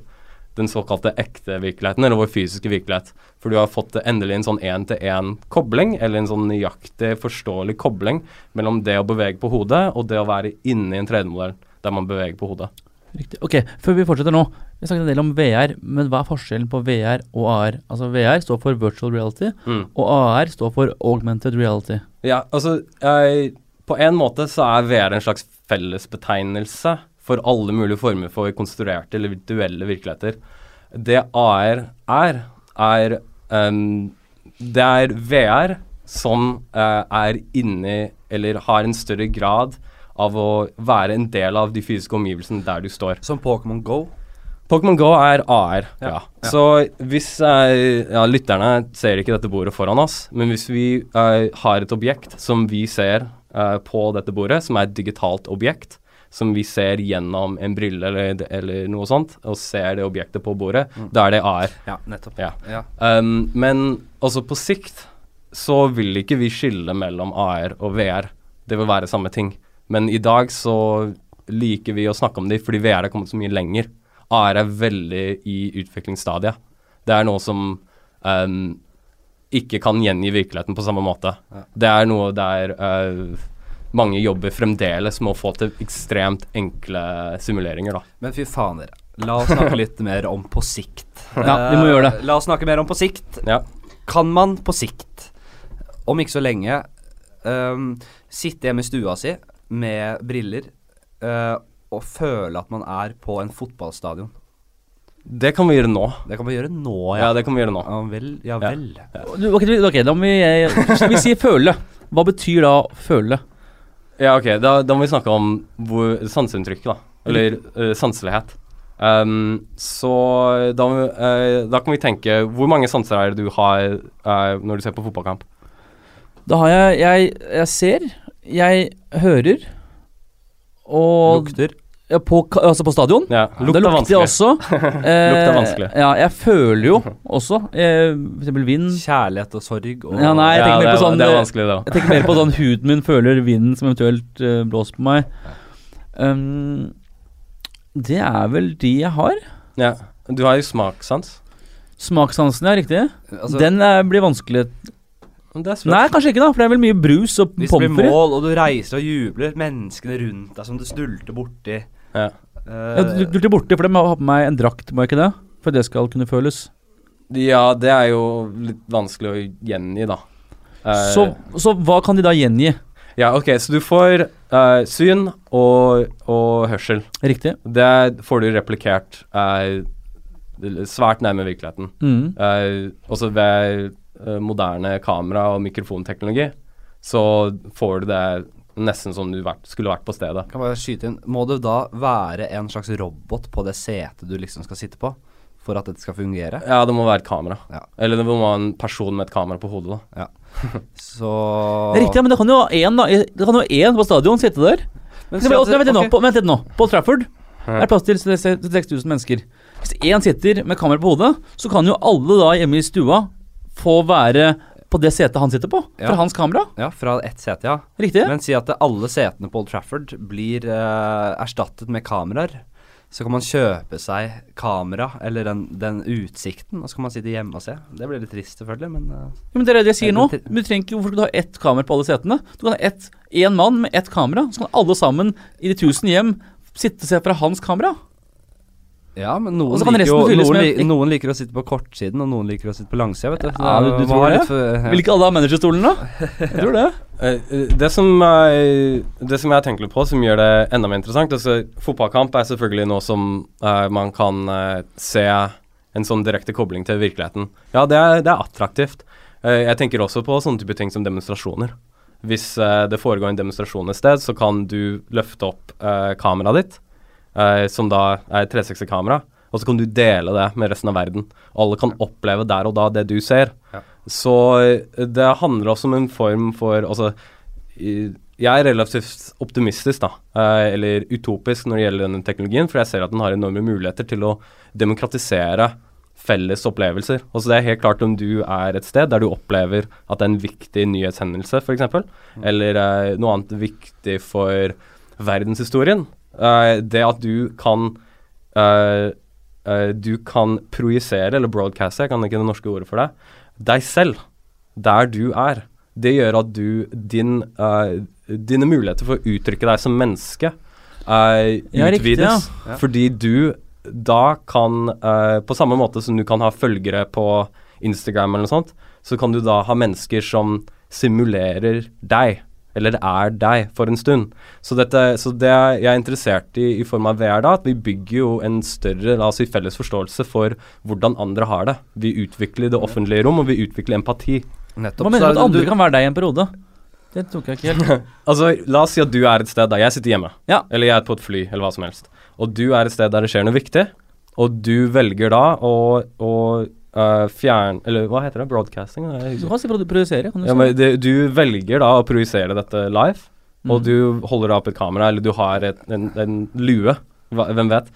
den såkalte ekte virkeligheten, eller vår fysiske virkelighet. For du har fått endelig en sånn én-til-én-kobling, eller en sånn nøyaktig, forståelig kobling mellom det å bevege på hodet og det å være inne i en 3D-modell der man beveger på hodet. Riktig. Ok, før vi fortsetter nå. Vi snakket en del om VR, men hva er forskjellen på VR og AR? Altså VR står for virtual reality, Mm. og AR står for augmented reality. Ja, altså jeg, På en måte så er VR en slags fellesbetegnelse for alle mulige former for konstruerte eller virtuelle virkeligheter. Det AR er, er um, Det er VR som uh, er inni eller har en større grad av å være en del av de fysiske omgivelsene der du står. Som Pokémon Go. Pokémon Go er AR, ja. Ja. Så hvis eh, ja, lytterne ser ikke dette bordet foran oss, men hvis vi eh, har et objekt som vi ser eh, på dette bordet, som er et digitalt objekt, som vi ser gjennom en brille eller, eller noe sånt, og ser det objektet på bordet, da er det AR. Ja, nettopp. Ja. Ja. Um, men også på sikt så vil ikke vi skille mellom AR og VR. Det vil være samme ting. Men i dag så liker vi å snakke om det fordi VR er kommet så mye lenger. AR er veldig i utviklingsstadiet. Det er noe som um, ikke kan gjengi virkeligheten på samme måte. Ja. Det er noe der uh, mange jobber fremdeles med å få til ekstremt enkle simuleringer, da. Men fy faen, dere. La oss snakke litt mer om på sikt. Ja, vi må Eh, gjøre det. La oss snakke mer om på sikt. Ja. Kan man på sikt, om ikke så lenge, um, sitte hjemme i stua si med briller eh, og føle at man er på en fotballstadion? Det kan vi gjøre nå. Det kan vi gjøre nå, Ja, ja. det kan vi gjøre nå. Ja vel. Ja vel. Ja. Ok, da må vi eh, Vi sier føle. Hva betyr da føle? Ja, ok, da, da må vi snakke om hvor, sanseinntrykk, da. Eller uh, sanselighet. Um, så da, uh, da kan vi tenke Hvor mange sanser er det du har uh, når du ser på fotballkamp? Da har jeg Jeg, jeg ser, jeg hører og Lukter. Ja, på, altså på stadion. Ja, lukt det er lukter vanskelig. også. Eh, Lukt er vanskelig. Ja, jeg føler jo også eh, eksempel vind. Kjærlighet og sorg og Ja, nei, jeg ja, tenker mer det, på er, sånn det eh. Jeg tenker mer på sånn huden min føler vinden som eventuelt eh, blåser på meg. Um, det er vel de jeg har. Ja. Du har jo smakssans. Smakssansen, ja, riktig. Altså, Den er, blir vanskelig Det er. Nei, kanskje ikke, da, for det er vel mye brus og Hvis det blir mål, og du reiser og jubler, menneskene rundt deg som du stulter borti Ja. Uh, Ja, du, du blir borte, for de har på meg en drakt, må jeg ikke det? For det skal kunne føles. ja, det er jo litt vanskelig å gjengi, da. Uh, Så, så hva kan de da gjengi? Ja, ok, så du får uh, syn og, og hørsel. Riktig? Det får du replikert eh, svært nærme virkeligheten. Mm. Eh, også ved moderne kamera- og mikrofonteknologi så får du det nesten som du vært, skulle vært på stedet. Kan bare skyte inn Må det da være en slags robot på det setet du liksom skal sitte på, for at dette skal fungere? Ja, det må være et kamera. Ja. Eller det må være en person med et kamera på hodet. da. Ja. Så Riktig, ja, men det kan jo én da Det kan jo én på stadion sitte der. Men Vent, si vent, litt litt nå, på, vent litt nå. På Trafford Ja. er det plass til 6000 mennesker. Hvis én sitter med kamera på hodet, så kan jo alle da hjemme i stua få være på det setet han sitter på, Ja. fra hans kamera. Ja, fra ett sete, ja. Riktig? Men si at alle setene på Old Trafford blir eh, erstattet med kameraer. Så kan man kjøpe seg kamera, eller den, den utsikten, og så kan man sitte hjemme og se. Det blir litt trist, selvfølgelig, men eh, Ja, men det er det jeg sier nå. Men Du trenger ikke, Hvorfor skal du ha ett kamera på alle setene? Du kan ha ett, én mann med ett kamera, så kan alle sammen i de tusen hjem sitte og se fra hans kamera. Ja, men noen, kan liker, jo, noen, li, noen liker å sitte på kortsiden, og noen liker å sitte på langsida, vet du. Ja, du- du tror det? for- ja. Vil ikke alle ha managerstolen, da? Jeg tror det. Eh, eh, det, som er, det som jeg tenker litt på, som gjør det enda mer interessant altså, Fotballkamp er selvfølgelig noe som uh, man kan uh, se en sånn direkte kobling til virkeligheten. Ja, det er, det er attraktivt. Uh, jeg tenker også på sånne type ting som demonstrasjoner. Hvis det foregår en demonstrasjon et sted, så kan du løfte opp uh, kameraet ditt, eh, som da er et 360-kamera, og så kan du dele det med resten av verden. Alle kan oppleve der og da det du ser. Ja. Så eh, det handler også om en form for Altså, jeg er relativt optimistisk, da, eh, eller utopisk når det gjelder denne teknologien, for jeg ser at den har enorme muligheter til å demokratisere felles opplevelser. Altså det er helt klart om du er et sted der du opplever at det er en viktig nyhetshendelse, f.eks., Mm. eller eh, noe annet viktig for verdenshistorien. Eh, det at du kan eh, eh, Du kan projisere, eller broadcaste, jeg kan ikke det norske ordet for det, deg selv der du er. Det gjør at du din, Dine muligheter for å uttrykke deg som menneske Ja, riktig, utvides. ja. Fordi du da kan På samme måte som du kan ha følgere på Instagram eller noe sånt, så kan du da ha mennesker som simulerer deg, eller er deg, for en stund. Så, dette, så det jeg er interessert i i form av VR, da, at vi bygger jo en større la oss si, felles forståelse for hvordan andre har det. Vi utvikler det offentlige rom, og vi utvikler empati. Nettopp. Hva mener du at andre du- kan være deg i en periode? Det tok jeg ikke helt. Altså, La oss si at du er et sted der jeg sitter hjemme, Ja. eller jeg er på et fly, eller hva som helst, og du er et sted der det skjer noe viktig, og du velger da å, å øh, fjern... Eller hva heter det? Broadcasting? Det Du kan si produ- produsere. Kan du Ja, si. det, du velger da å projisere dette live, og Mm. du holder opp et kamera, eller du har et, en, en lue, hvem vet,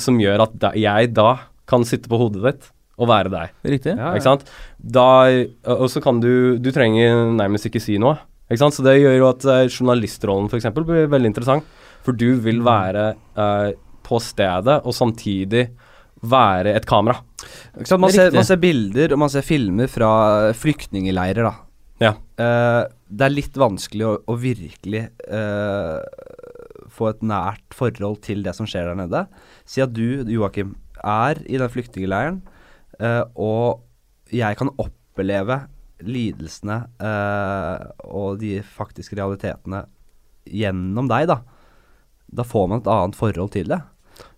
som gjør at da, jeg da kan sitte på hodet ditt og være deg. Riktig. Ja, Ikke sant? Da, og så kan du Du trenger nærmest ikke si noe. Ikke sant? Så det gjør jo at eh, journalistrollen f.eks. blir veldig interessant. For du vil være uh, på stedet og samtidig være et kamera. Man, ser, man ser bilder og man ser filmer fra flyktningleirer, da. Ja. Uh, det er litt vanskelig å, å virkelig uh, få et nært forhold til det som skjer der nede. Si at du, Joakim, er i den flyktningleiren, uh, og jeg kan oppleve lidelsene og de faktiske realitetene gjennom deg, da. Da får man et annet forhold til det.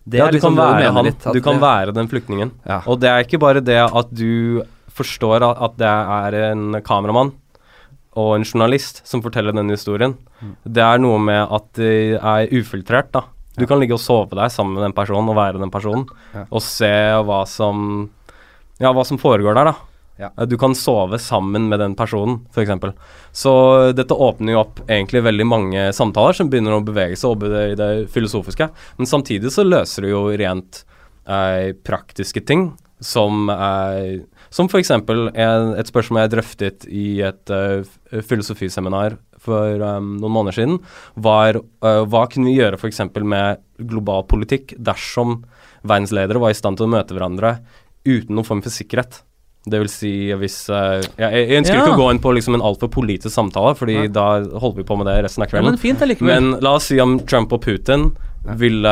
Det ja, er du liksom kan være han. litt, Du kan det- være den flyktningen. Ja. Og det er ikke bare det at du forstår at, det er en kameramann og en journalist som forteller denne historien. Mm. Det er noe med at det er ufiltrert, da. Du kan ligge og sove deg sammen med den personen og være den personen, Ja. og se hva som Ja, hva som foregår der, da. Ja. Du kan sove sammen med den personen, f.eks. Så dette åpner jo opp egentlig veldig mange samtaler som begynner å bevege seg over i det filosofiske. Men samtidig så løser det jo rent eh, praktiske ting, som eh, Som f.eks. et spørsmål jeg drøftet i et eh, filosofiseminar for um, noen måneder siden, var uh, hva kunne vi gjøre f.eks. med global politikk dersom verdensledere var i stand til å møte hverandre uten noen form for sikkerhet? Det vil si hvis uh, ja, Jeg, jeg ønsker Ja. ikke å gå inn på liksom en altfor politisk samtale, Fordi ja. da holder vi på med det resten av kvelden. men fint. Men la oss si om Trump og Putin ville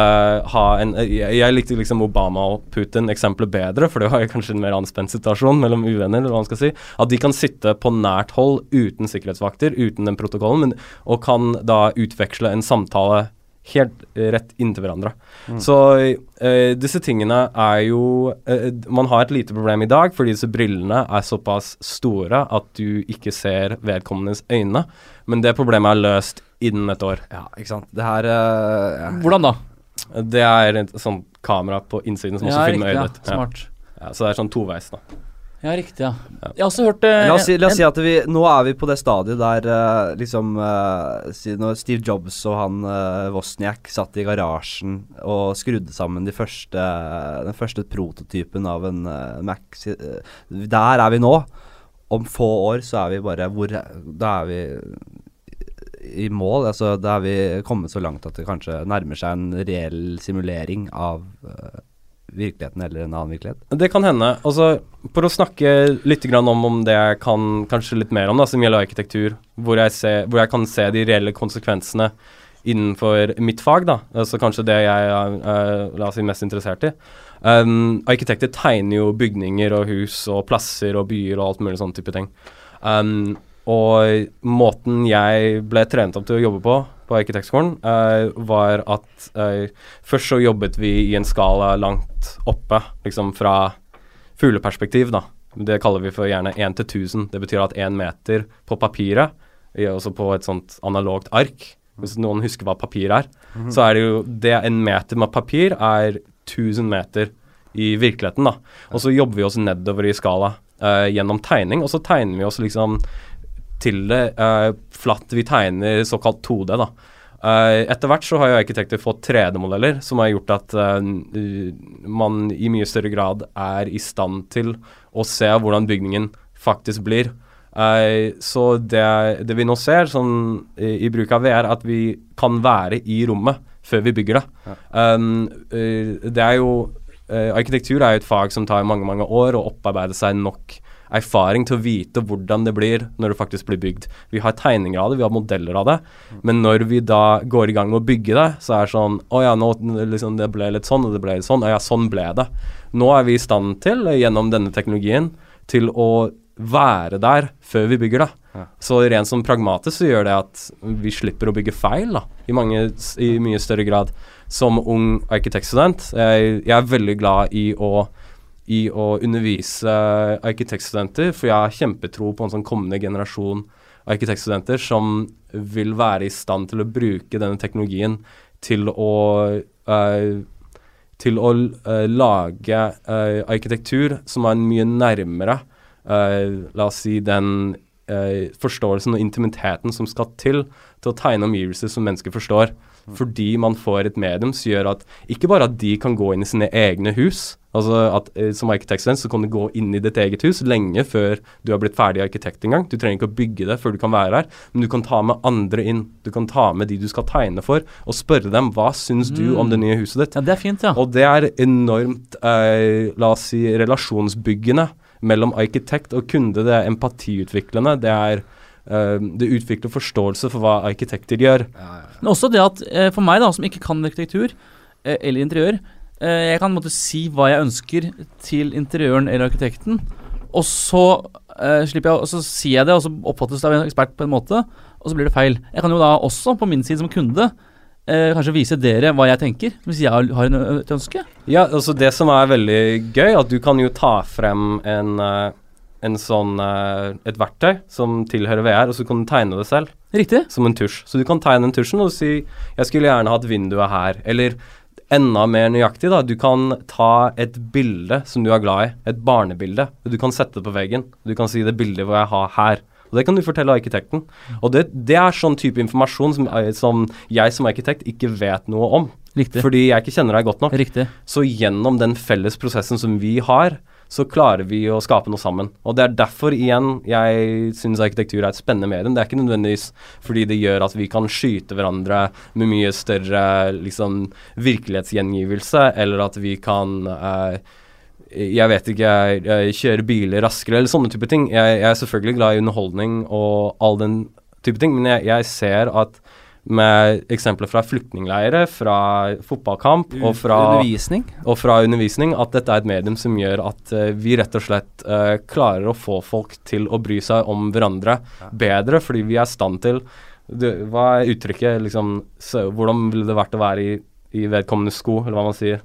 ha en Jeg, jeg likte liksom Obama og Putin-eksempelet bedre, for det var kanskje en mer anspent situasjon mellom uvenner, eller hva man skal si. At de kan sitte på nært hold uten sikkerhetsvakter, uten den protokollen, men, og kan da utveksle en samtale helt rett inntil hverandre. Mm. Så uh, disse tingene er jo uh, Man har et lite problem i dag fordi disse brillene er såpass store at du ikke ser vedkommendes øyne, men det problemet er løst innen et år. Ja, ikke sant. Det her uh, ja. Hvordan da? Det er et sånt kamera på innsiden som også Ja, filmer øyet ditt. Ja. Smart. Ja, så det er sånn toveis, da. Ja, riktig, ja. Jeg har også hørt eh, La oss, si, la oss si at vi Nå er vi på det stadiet der eh, liksom eh, si når Steve Jobs og han uh, Wozniak satt i garasjen og skrudde sammen de første, den første prototypen av en eh, Mac si- eh, Der er vi nå. om få år så er vi bare hvor Da er vi i mål. Altså, da er vi kommet så langt at det kanskje nærmer seg en reell simulering av eh, virkeligheten eller en annen virkelighet. Det kan hende. Altså, for å snakke litt om, om det jeg kan kanskje litt mer om, da, som gjelder arkitektur, hvor jeg, ser, hvor jeg kan se de reelle konsekvensene innenfor mitt fag, da, altså kanskje det jeg er uh, la oss si, mest interessert i. Um, arkitekter tegner jo bygninger og hus og plasser og byer og alt mulig sånn type ting. Um, og måten jeg ble trent opp til å jobbe på på arkitektskolen, uh, var at uh, først så jobbet vi i en skala langt oppe, liksom fra fugleperspektiv, da. Det kaller vi for gjerne 1 til 1000. Det betyr at én meter på papiret, også på et sånt analogt ark, hvis noen husker hva papir er, mm -hmm. så er det jo det en meter med papir er 1000 meter i virkeligheten, da. Og så jobber vi oss nedover i skala uh, gjennom tegning, og så tegner vi oss liksom til det uh, flatt. Vi tegner såkalt 2D, da. Uh, etter hvert så har jo arkitekter fått 3D-modeller, som har gjort at uh, man i mye større grad er i stand til å se hvordan bygningen faktisk blir. Uh, så det, det, vi nå ser sånn, i, i, bruk av VR, er at vi kan være i rommet før vi bygger det. Ja. Um, det er jo Arkitektur er jo et fag som tar mange mange år å opparbeide seg nok erfaring til å vite hvordan det blir når det faktisk blir bygd. Vi har tegninger av det, vi har modeller av det, men når vi da går i gang med å bygge det, så er det sånn Å ja, nå liksom, det ble litt sånn, og det ble litt sånn. Å ja, sånn ble det. Nå er vi i stand til, gjennom denne teknologien, til å være der før vi bygger det. Ja. Så rent som pragmatisk så gjør det at vi slipper å bygge feil da, i, mange, i mye større grad. Som ung arkitektstudent. Jeg, jeg er veldig glad i å i å undervise arkitektstudenter, for jeg har kjempetro på en sånn kommende generasjon arkitektstudenter som vil være i stand til å bruke denne teknologien til å uh, til å uh, lage uh, arkitektur som er mye nærmere la oss si den forståelsen og intimiteten som skal til til å tegne omgivelser som mennesker forstår. Fordi man får et medium som gjør at ikke bare at de kan gå inn i sine egne hus, altså at eh, som arkitektstudent så kan du gå inn i ditt eget hus lenge før du har blitt ferdig arkitekt engang. Du trenger ikke å bygge det før du kan være her, men du kan ta med andre inn. Du kan ta med de du skal tegne for, og spørre dem hva syns du om det mm. nye huset ditt. Ja, Det er fint, ja. Og det er enormt, eh, la oss si, relasjonsbyggende mellom arkitekt og kunde. Det er empatiutviklende. Det er Uh, det utvikler forståelse for hva arkitekter gjør. Ja, ja. Men også det at uh, for meg, da, som ikke kan arkitektur uh, eller interiør, jeg kan måtte si hva jeg ønsker til interiøren eller arkitekten, og så slipper jeg, og så sier jeg det, og så oppfattes det av en ekspert på en måte, og så blir det feil. Jeg kan jo da også, på min side som kunde, kanskje vise dere hva jeg tenker, hvis jeg har en, et ønske. Ja, altså det som er veldig gøy, at du kan jo ta frem en en sånn, uh, et verktøy som tilhører VR, og så kan du tegne det selv. Riktig. Som en tusj. Så du kan tegne den tusjen og si 'jeg skulle gjerne hatt vinduet her', eller enda mer nøyaktig, da. Du kan ta et bilde som du er glad i, et barnebilde. Du kan sette det på veggen. Du kan si 'det bildet hvor jeg har her'. Og Det kan du fortelle arkitekten. Og det, det er sånn type informasjon som, eh, som, jeg som arkitekt ikke vet noe om. Riktig. Fordi jeg ikke kjenner deg godt nok. Riktig. Så gjennom den felles prosessen som vi har, så klarer vi å skape noe sammen. Og det er derfor igjen jeg syns arkitektur er et spennende medium. Det er ikke nødvendigvis fordi det gjør at vi kan skyte hverandre med mye større liksom, virkelighetsgjengivelse, eller at vi kan eh, jeg vet ikke, jeg kjøre biler raskere eller sånne type ting. Jeg, jeg, er selvfølgelig glad i underholdning og all den type ting, men jeg, jeg ser at med eksempler fra flyktningleirer, fra fotballkamp og fra undervisning. og fra undervisning, at dette er et medium som gjør at uh, vi rett og slett uh, klarer å få folk til å bry seg om hverandre ja. bedre, fordi vi er i stand til du, Hva er uttrykket liksom så, Hvordan ville det vært å være i, i vedkommende sko, eller hva man sier?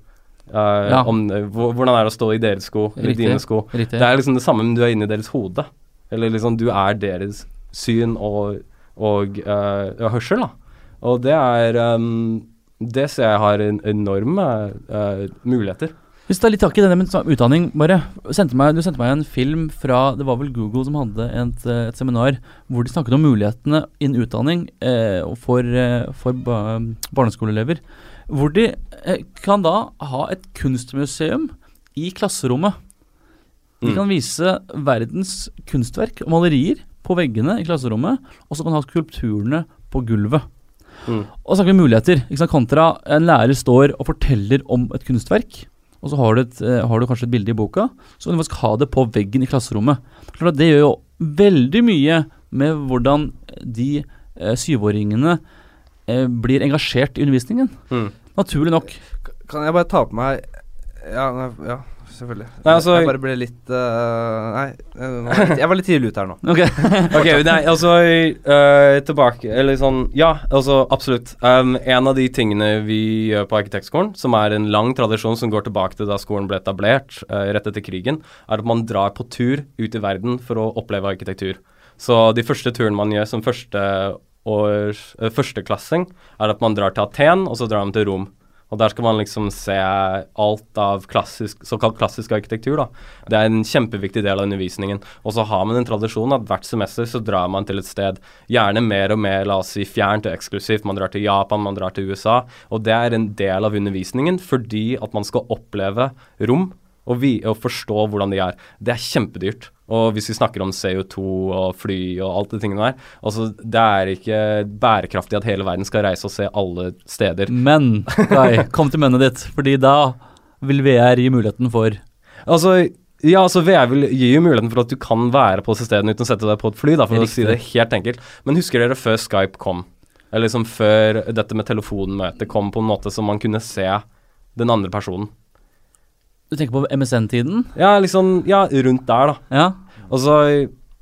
Uh, ja. om, hvordan er det å stå i deres sko, eller Riktig. dine sko? Riktig. Det er liksom det samme, men du er inni deres hode. Eller liksom du er deres syn og, og hørsel, da. Og det er um, Det ser jeg har en enorme uh, muligheter. Hvis du tar litt tak i denne med utdanning, bare. Sendte meg, du sendte meg en film fra Det var vel Google som hadde et, et seminar hvor de snakket om mulighetene innen utdanning eh, for, eh, for barneskoleelever. Hvor de eh, kan da ha et kunstmuseum i klasserommet. De Mm. kan vise verdens kunstverk og malerier på veggene i klasserommet, og så kan de ha skulpturene på gulvet. Mm. Og så snakker vi muligheter. Ikke sant? Kontra en lærer står og forteller om et kunstverk, og så har du, et, eh, har du kanskje et bilde i boka, så kan du faktisk ha det på veggen i klasserommet. Klart at Det gjør jo veldig mye med hvordan de eh, syvåringene eh, blir engasjert i undervisningen. Mm. Naturlig nok. Kan jeg bare ta på meg Ja, ja selvfølgelig. Nei, altså- jeg bare ble litt uh, Nei, jeg var litt- jeg var litt tidlig ute her nå. Ok. okay nei, altså uh, Tilbake Eller sånn Ja, altså absolutt. Um, en av de tingene vi gjør på arkitektskolen, som er en lang tradisjon som går tilbake til da skolen ble etablert uh, rett etter krigen, er at man drar på tur ut i verden for å oppleve arkitektur. Så de første turene man gjør som første års, førsteklassing, er at man drar til Aten, og så drar man til Rom. Og der skal man liksom se alt av klassisk, såkalt klassisk arkitektur. da. Det er en kjempeviktig del av undervisningen. Og så har man en tradisjon at hvert semester så drar man til et sted, gjerne mer og mer, la oss si, fjernt og eksklusivt. Man drar til Japan, man drar til USA. Og det er en del av undervisningen fordi at man skal oppleve rom og, vi, og forstå hvordan de er. Det er kjempedyrt. Og hvis vi snakker om CO2 og fly og alt de tingene der altså Det er ikke bærekraftig at hele verden skal reise og se alle steder. Men nei, kom til mønnet ditt, fordi da vil VR gi muligheten for Altså, ja, altså VR vil gi jo muligheten for at du kan være på stedene uten å sette deg på et fly, da, for å si det helt enkelt. Men husker dere før Skype kom? Eller liksom før dette med telefonmøte kom på en måte som man kunne se den andre personen? Du tenker på MSN-tiden? Ja, liksom Ja, rundt der, da. Ja. Og så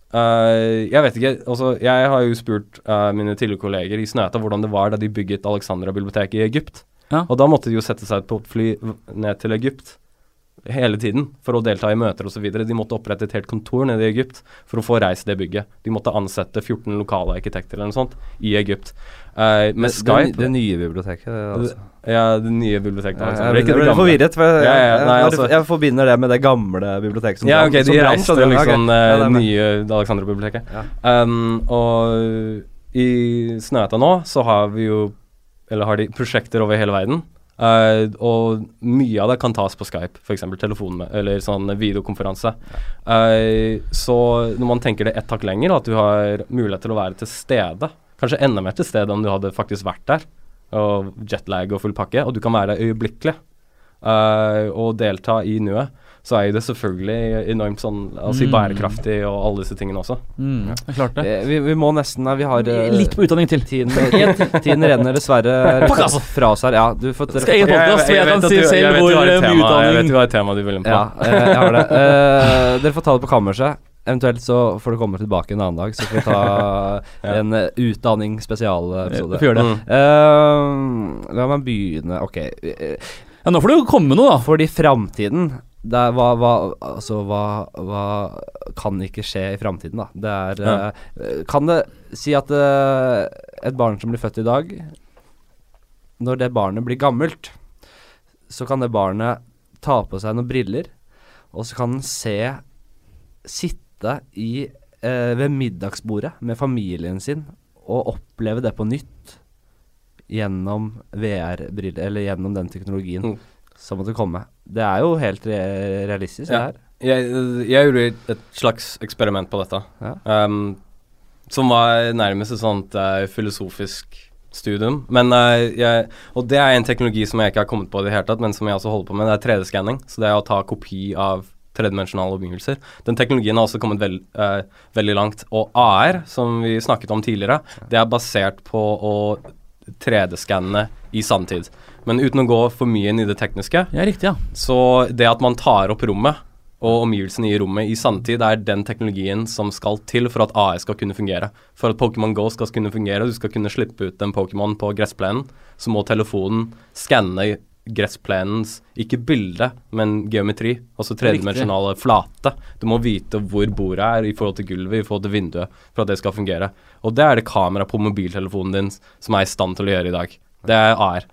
Uh, Jeg vet ikke. Altså, jeg har jo spurt uh, mine tidligere kolleger i Snøhetta hvordan det var da de bygget Alexandra-biblioteket i Egypt. Ja. Og da måtte de jo sette seg på et fly ned til Egypt hele tiden for å delta i møter osv. De måtte opprette et helt kontor nede i Egypt for å få reist det bygget. De måtte ansette 14 lokale arkitekter eller noe sånt i Egypt. Uh, med Det, Skype det, det nye biblioteket. Altså. Ja, det nye biblioteket. Jeg, Alexandra, jeg, gamle. forvirret, for jeg, Ja, ja, jeg, nei, altså- jeg forbinder det med det gamle biblioteket som Ja, ok, de reiste skjønner liksom eh, ja, okay. er nye Alexandra-biblioteket. Ja. Um, og i Snøhetta nå så har vi jo Eller har de prosjekter over hele verden. Uh, og mye av det kan tas på Skype, f.eks. telefon eller sånn videokonferanse. Uh, så når man tenker det ett hakk lenger, at du har mulighet til å være til stede, kanskje enda mer til stede om du hadde faktisk vært der, og jetlag og full pakke, og du kan være der øyeblikkelig uh, og delta i nuet, så er jo det selvfølgelig enormt sånn altså Mm. bærekraftig og alle disse tingene også. Mm, er klart det. Eh, Vi, vi må nesten Vi har uh, Litt på utdanning til. Tiden, tiden renner dessverre fra oss her. Ja, du får Skal jeg podcast, for jeg kan vet si selv hvor mye tema- Jeg vet du har et tema du vil inn på. Ja, eh, jeg har det. Eh, dere får ta det på kammerset. Eventuelt så får du komme tilbake en annen dag, så får vi ta Ja. en uh, utdanning spesialepisode. Vi får gjøre det. Mm. Uh, la meg begynne Ok. eh, Ja, nå får du komme med noe, da. Fordi framtiden det er hva, hva, altså, hva, hva kan ikke skje i framtiden, da? Det er Ja. uh, Kan det si at uh, et barn som blir født i dag Når det barnet blir gammelt, så kan det barnet ta på seg noen briller, og så kan den se Sitte i, eh, ved middagsbordet med familien sin og oppleve det på nytt gjennom VR-briller, eller gjennom den teknologien Mm. som måtte komme. Det er jo helt re realistisk, Ja. det her. Jeg, jeg gjorde et slags eksperiment på dette, Ja. um, som var nærmest et sånt uh, filosofisk studium. Men uh, jeg, Og det er en teknologi som jeg ikke har kommet på i det hele tatt, men som jeg også holder på med. Det er 3D-skanning. Så det er å ta kopi av tredimensjonale omgivelser. Den teknologien har også kommet veld, eh, veldig langt. Og AR, som vi snakket om tidligere, det er basert på å 3D-skanne i sanntid. Men uten å gå for mye inn i det tekniske, Ja, riktig, ja. så det at man tar opp rommet og omgivelsene i rommet i sanntid, er den teknologien som skal til for at AS skal kunne fungere. For at Pokémon Go skal kunne fungere, du skal kunne slippe ut en Pokémon på gressplenen, så må telefonen skanne gressplenens ikke bilde, men geometri. Altså tredimensjonale flate. Du må vite hvor bordet er i forhold til gulvet, i forhold til vinduet, for at det skal fungere. Og det er det kamera på mobiltelefonen din som er i stand til å gjøre i dag. Det er AR.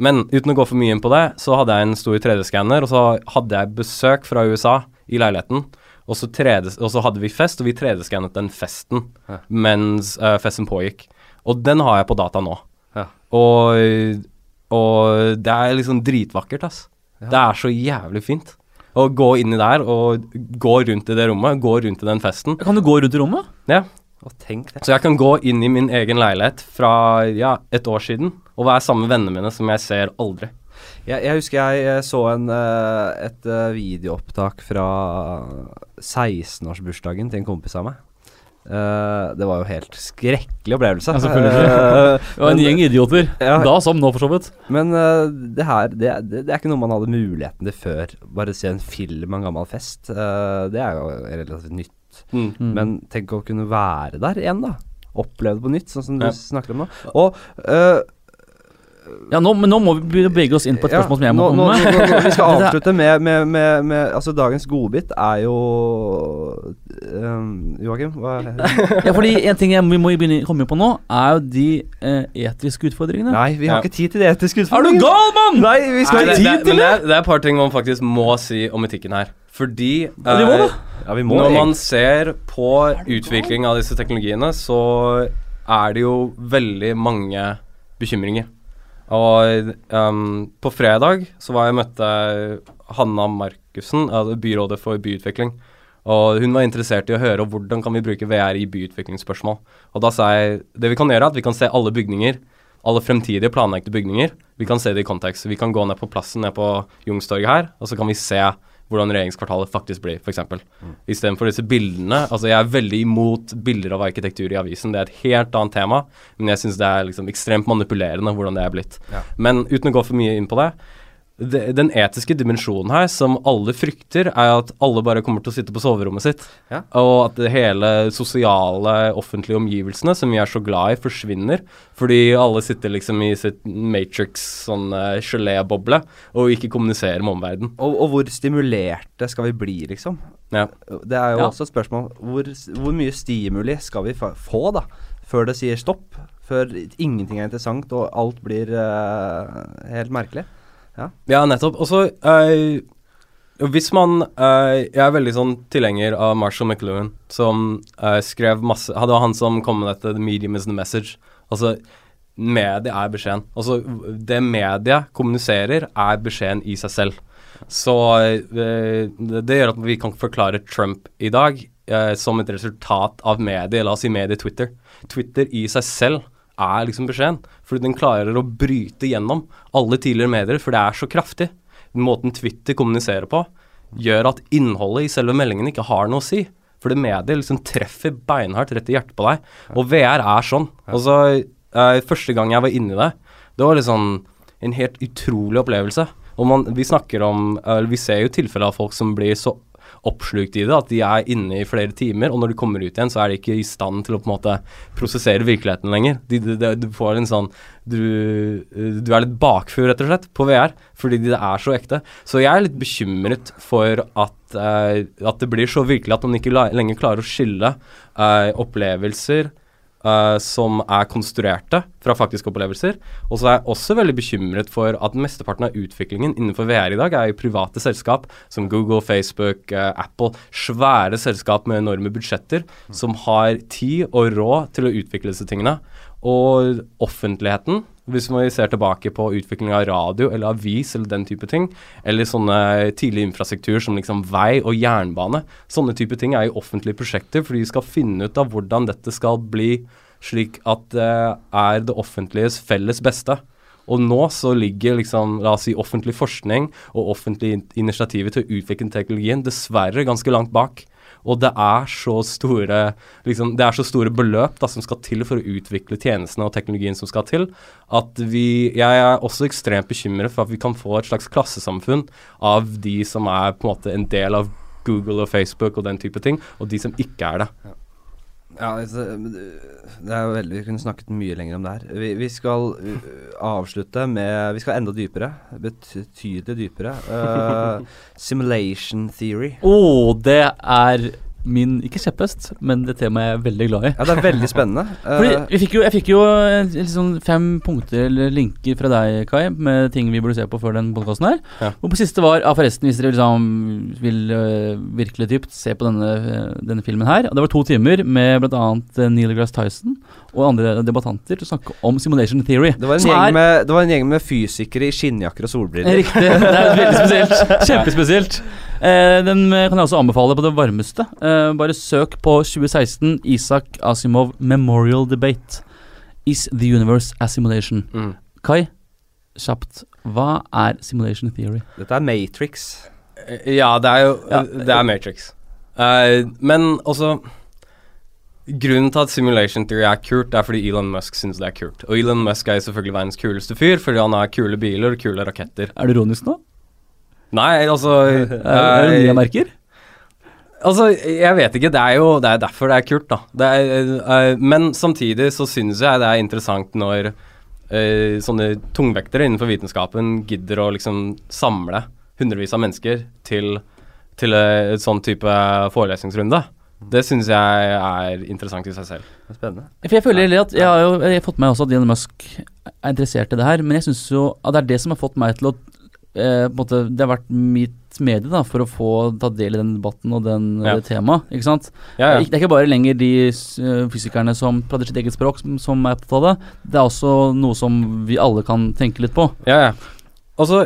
Men uten å gå for mye inn på det, så hadde jeg en stor 3D-skanner, og så hadde jeg besøk fra USA i leiligheten. Og så, 3D, og så hadde vi fest, og vi 3D-skannet den festen mens uh, festen pågikk. Og den har jeg på data nå. Ja. Og, og det er liksom dritvakkert, ass. Ja. Det er så jævlig fint. Å gå inn i der og gå rundt i det rommet, gå rundt i den festen. Kan du gå rundt i rommet? Ja. Og tenk det. Så jeg kan gå inn i min egen leilighet fra ja, et år siden og være sammen med vennene mine som jeg ser aldri. Jeg, jeg husker jeg så en, eh, et eh, videoopptak fra 16-årsbursdagen til en kompis av meg. Eh, det var jo helt skrekkelig opplevelse. Ja, selvfølgelig. Eh, Det var en men- gjeng idioter. Ja. Da som nå, for så vidt. Men uh, det her det, det, det er ikke noe man hadde muligheten til før. Bare se en film av en gammel fest. Det er jo relativt nytt. Mm. Mm. Men tenk å kunne være der igjen, da. Oppleve det på nytt, sånn som du Ja. snakker om nå. Og eh, Ja, nå, men nå må vi bevege oss inn på et spørsmål som jeg må nå, komme med. nå, nå, Vi skal er- avslutte med, med, med, med Altså, dagens godbit er jo um, Joakim, hva Ja, fordi en ting jeg, vi må begynne komme på nå, er jo de eh, etiske utfordringene. Nei, vi har Ja. ikke tid til det etiske Er du gal, mann?! Nei, vi skal ha det, tid det, til det! det, er, det er et par ting man faktisk må si om etikken her. Fordi Ja, vi må eh. Ja, vi må Når man ser på utvikling av disse teknologiene, så er det jo veldig mange bekymringer. Og um, på fredag så var jeg møtte Hanna Markussen, altså byrådet for byutvikling. Og hun var interessert i å høre hvordan kan vi bruke VR i byutviklingsspørsmål. Og da sa jeg det vi kan gjøre, er at vi kan se alle bygninger, alle fremtidige planlagte bygninger. Vi kan se det i kontekst. Vi kan gå ned på plassen ned på Youngstorget her, og så kan vi se hvordan regjeringskvartalet faktisk blir, f.eks. Mm. Istedenfor disse bildene. Altså, jeg er veldig imot bilder av arkitektur i avisen. Det er et helt annet tema, men jeg syns det er liksom ekstremt manipulerende hvordan det er blitt. Ja. Men uten å gå for mye inn på det, det Den etiske dimensjonen her, som alle frykter, er at alle bare kommer til å sitte på soverommet sitt. Ja. Og at det hele sosiale, offentlige omgivelsene som vi er så glad i, forsvinner. Fordi alle sitter liksom i sitt Matrix sånn uh, geléboble og ikke kommuniserer med omverdenen. Og, og hvor stimulerte skal vi bli, liksom? Ja. Det er jo Ja. også et spørsmål. Hvor, hvor mye stimuli skal vi få, da? Før det sier stopp? Før ingenting er interessant og alt blir uh, helt merkelig? Ja, nettopp. Og så eh, Hvis man eh, Jeg er veldig sånn tilhenger av Marshall McLuhan, som eh, skrev masse Det var han som kom med dette 'The medium is the message'. Altså, mediet er beskjeden. Altså, det mediet kommuniserer, er beskjeden i seg selv. Så eh, det, det gjør at vi kan forklare Trump i dag som et resultat av mediet, la oss si mediet Twitter. Twitter i seg selv er liksom beskjeden, fordi den klarer å bryte gjennom alle tidligere medier, for det er så kraftig. Den måten Twitter kommuniserer på, gjør at innholdet i selve meldingen ikke har noe å si. For det mediet liksom treffer beinhardt rett i hjertet på deg. Og VR er sånn. Altså, eh, Første gang jeg var inni det, det var liksom en helt utrolig opplevelse. Og man, vi snakker om eller Vi ser jo tilfeller av folk som blir så oppslukt i det at de er inne i flere timer, og når de kommer ut igjen, så er de ikke i stand til å på en måte prosessere virkeligheten lenger. De, de, de, du får en sånn du, du er litt bakfull, rett og slett, på VR, fordi det er så ekte. Så jeg er litt bekymret for at, uh, at det blir så virkelig at man ikke lenger klarer å skille uh, opplevelser eh, som er konstruerte fra faktiske opplevelser. Og så er jeg også veldig bekymret for at mesteparten av utviklingen innenfor VR i dag er jo private selskap som Google, Facebook, uh, Apple. Svære selskap med enorme budsjetter som har tid og råd til å utvikle disse tingene. Og offentligheten, hvis vi ser tilbake på utvikling av radio eller avis eller den type ting, eller sånne tidlige infrastruktur som liksom vei og jernbane, sånne type ting er jo offentlige prosjekter, fordi vi skal finne ut av hvordan dette skal bli slik at det er det offentliges felles beste. Og nå så ligger liksom, la oss si, offentlig forskning og offentlige in- initiativer til å utvikle teknologien dessverre ganske langt bak. Og det er så store liksom, det er så store beløp da, som skal til for å utvikle tjenestene og teknologien som skal til, at vi Jeg er også ekstremt bekymret for at vi kan få et slags klassesamfunn av de som er på en måte en del av Google og Facebook og den type ting, og de som ikke er det. Ja, altså, det er veldig Vi kunne snakket mye lenger om det her. Vi, vi skal uh, avslutte med Vi skal enda dypere. Betydelig dypere. Uh, simulation theory. Å, det er min Ikke kjepphest, men det temaet jeg er veldig glad i. Ja, det er veldig spennende. Fordi vi fikk jo, Jeg fikk jo eh, liksom fem punkter eller linker fra deg, Kai, med ting vi burde se på før den podkasten her. Ja. Og på siste var ja, forresten, hvis dere liksom vil uh, virkelig dypt se på denne, denne filmen her. Og det var to timer med bl.a. Neil deGrasse Tyson og andre debattanter til å snakke om simulation theory. det, var en gjeng med, det var en gjeng med fysikere i skinnjakker og solbriller. Riktig. Det er veldig spesielt. Kjempespesielt. Eh, den kan jeg også anbefale på det varmeste. Eh, bare søk på 2016 Isak Asimov Memorial Debate. Is the universe a simulation? Mm. Kai, kjapt. Hva er simulation theory? Dette er Matrix. Eh, Ja, det er jo Ja. Det er Matrix. Uh, men også Grunnen til at simulation theory er kult, er fordi Elon Musk syns det er kult. Og Elon Musk er selvfølgelig verdens kuleste fyr, fordi han har kule biler og kule raketter. Er du ironisk nå? Nei, altså Er, det nye merker? Altså, jeg vet ikke. Det er jo det er derfor det er kult, da. Det er, uh, men samtidig så syns jeg det er interessant når uh, sånne tungvektere innenfor vitenskapen gidder å liksom samle hundrevis av mennesker til, til uh, et sånn type forelesningsrunde. Det syns jeg er interessant i seg selv. Det spennende. For jeg føler at Jeg har jo jeg har fått med meg også at Elon Musk er interessert i det her, men jeg syns jo at det er det som har fått meg til å eh, måte, Det har vært mitt medie da, for å få ta del i den debatten og den, Ja. det temaet. Ikke sant? Ja, ja. Det er ikke bare lenger de uh, fysikerne som prater sitt eget språk, som, som er opptatt av det. Det er også noe som vi alle kan tenke litt på. Ja, ja. Altså,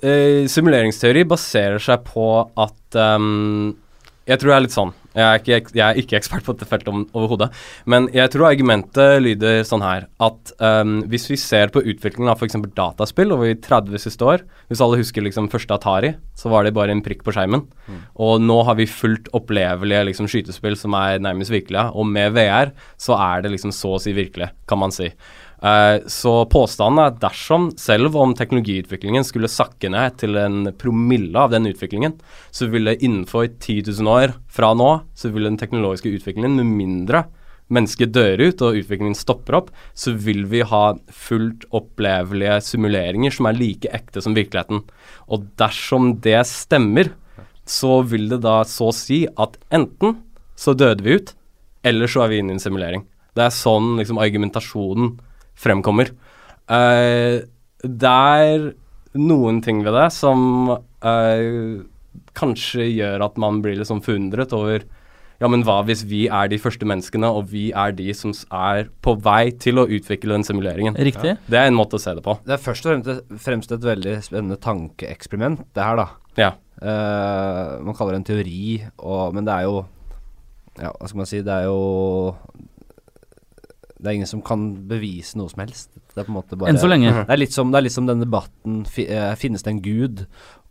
eh, simuleringsteori baserer seg på at um, Jeg tror det er litt sånn. Jeg er ikke, jeg er ikke ekspert på dette feltet overhodet. Men jeg tror argumentet lyder sånn her at um, hvis vi ser på utviklingen av f.eks. dataspill over 30 siste år Hvis alle husker liksom første Atari, så var det bare en prikk på skjermen. Og nå har vi fullt opplevelige liksom, skytespill som er nærmest virkelige. Og med VR så er det liksom så å si virkelig, kan man si. Eh, så påstanden er at dersom, selv om teknologiutviklingen skulle sakke ned til en promille av den utviklingen, så ville innenfor 10 000 år fra nå, så ville den teknologiske utviklingen, med mindre mennesket dør ut og utviklingen stopper opp, så vil vi ha fullt opplevelige simuleringer som er like ekte som virkeligheten. Og dersom det stemmer, så vil det da så si at enten så døde vi ut, eller så er vi inne i en simulering. Det er sånn liksom argumentasjonen fremkommer. Uh, det er noen ting ved det som uh, kanskje gjør at man blir litt sånn forundret over ja, men hva hvis vi er de første menneskene, og vi er de som er på vei til å utvikle den simuleringen? Riktig? Det er en måte å se det på. Det er først og fremst, fremst et veldig spennende tankeeksperiment, det her, da. Ja. Uh, man kaller det en teori, og, men det er jo Ja, hva skal man si Det er jo Det er ingen som kan bevise noe som helst. Det er på en måte bare Enn så lenge. Det er litt som, det er litt som den debatten eh, Finnes det en gud?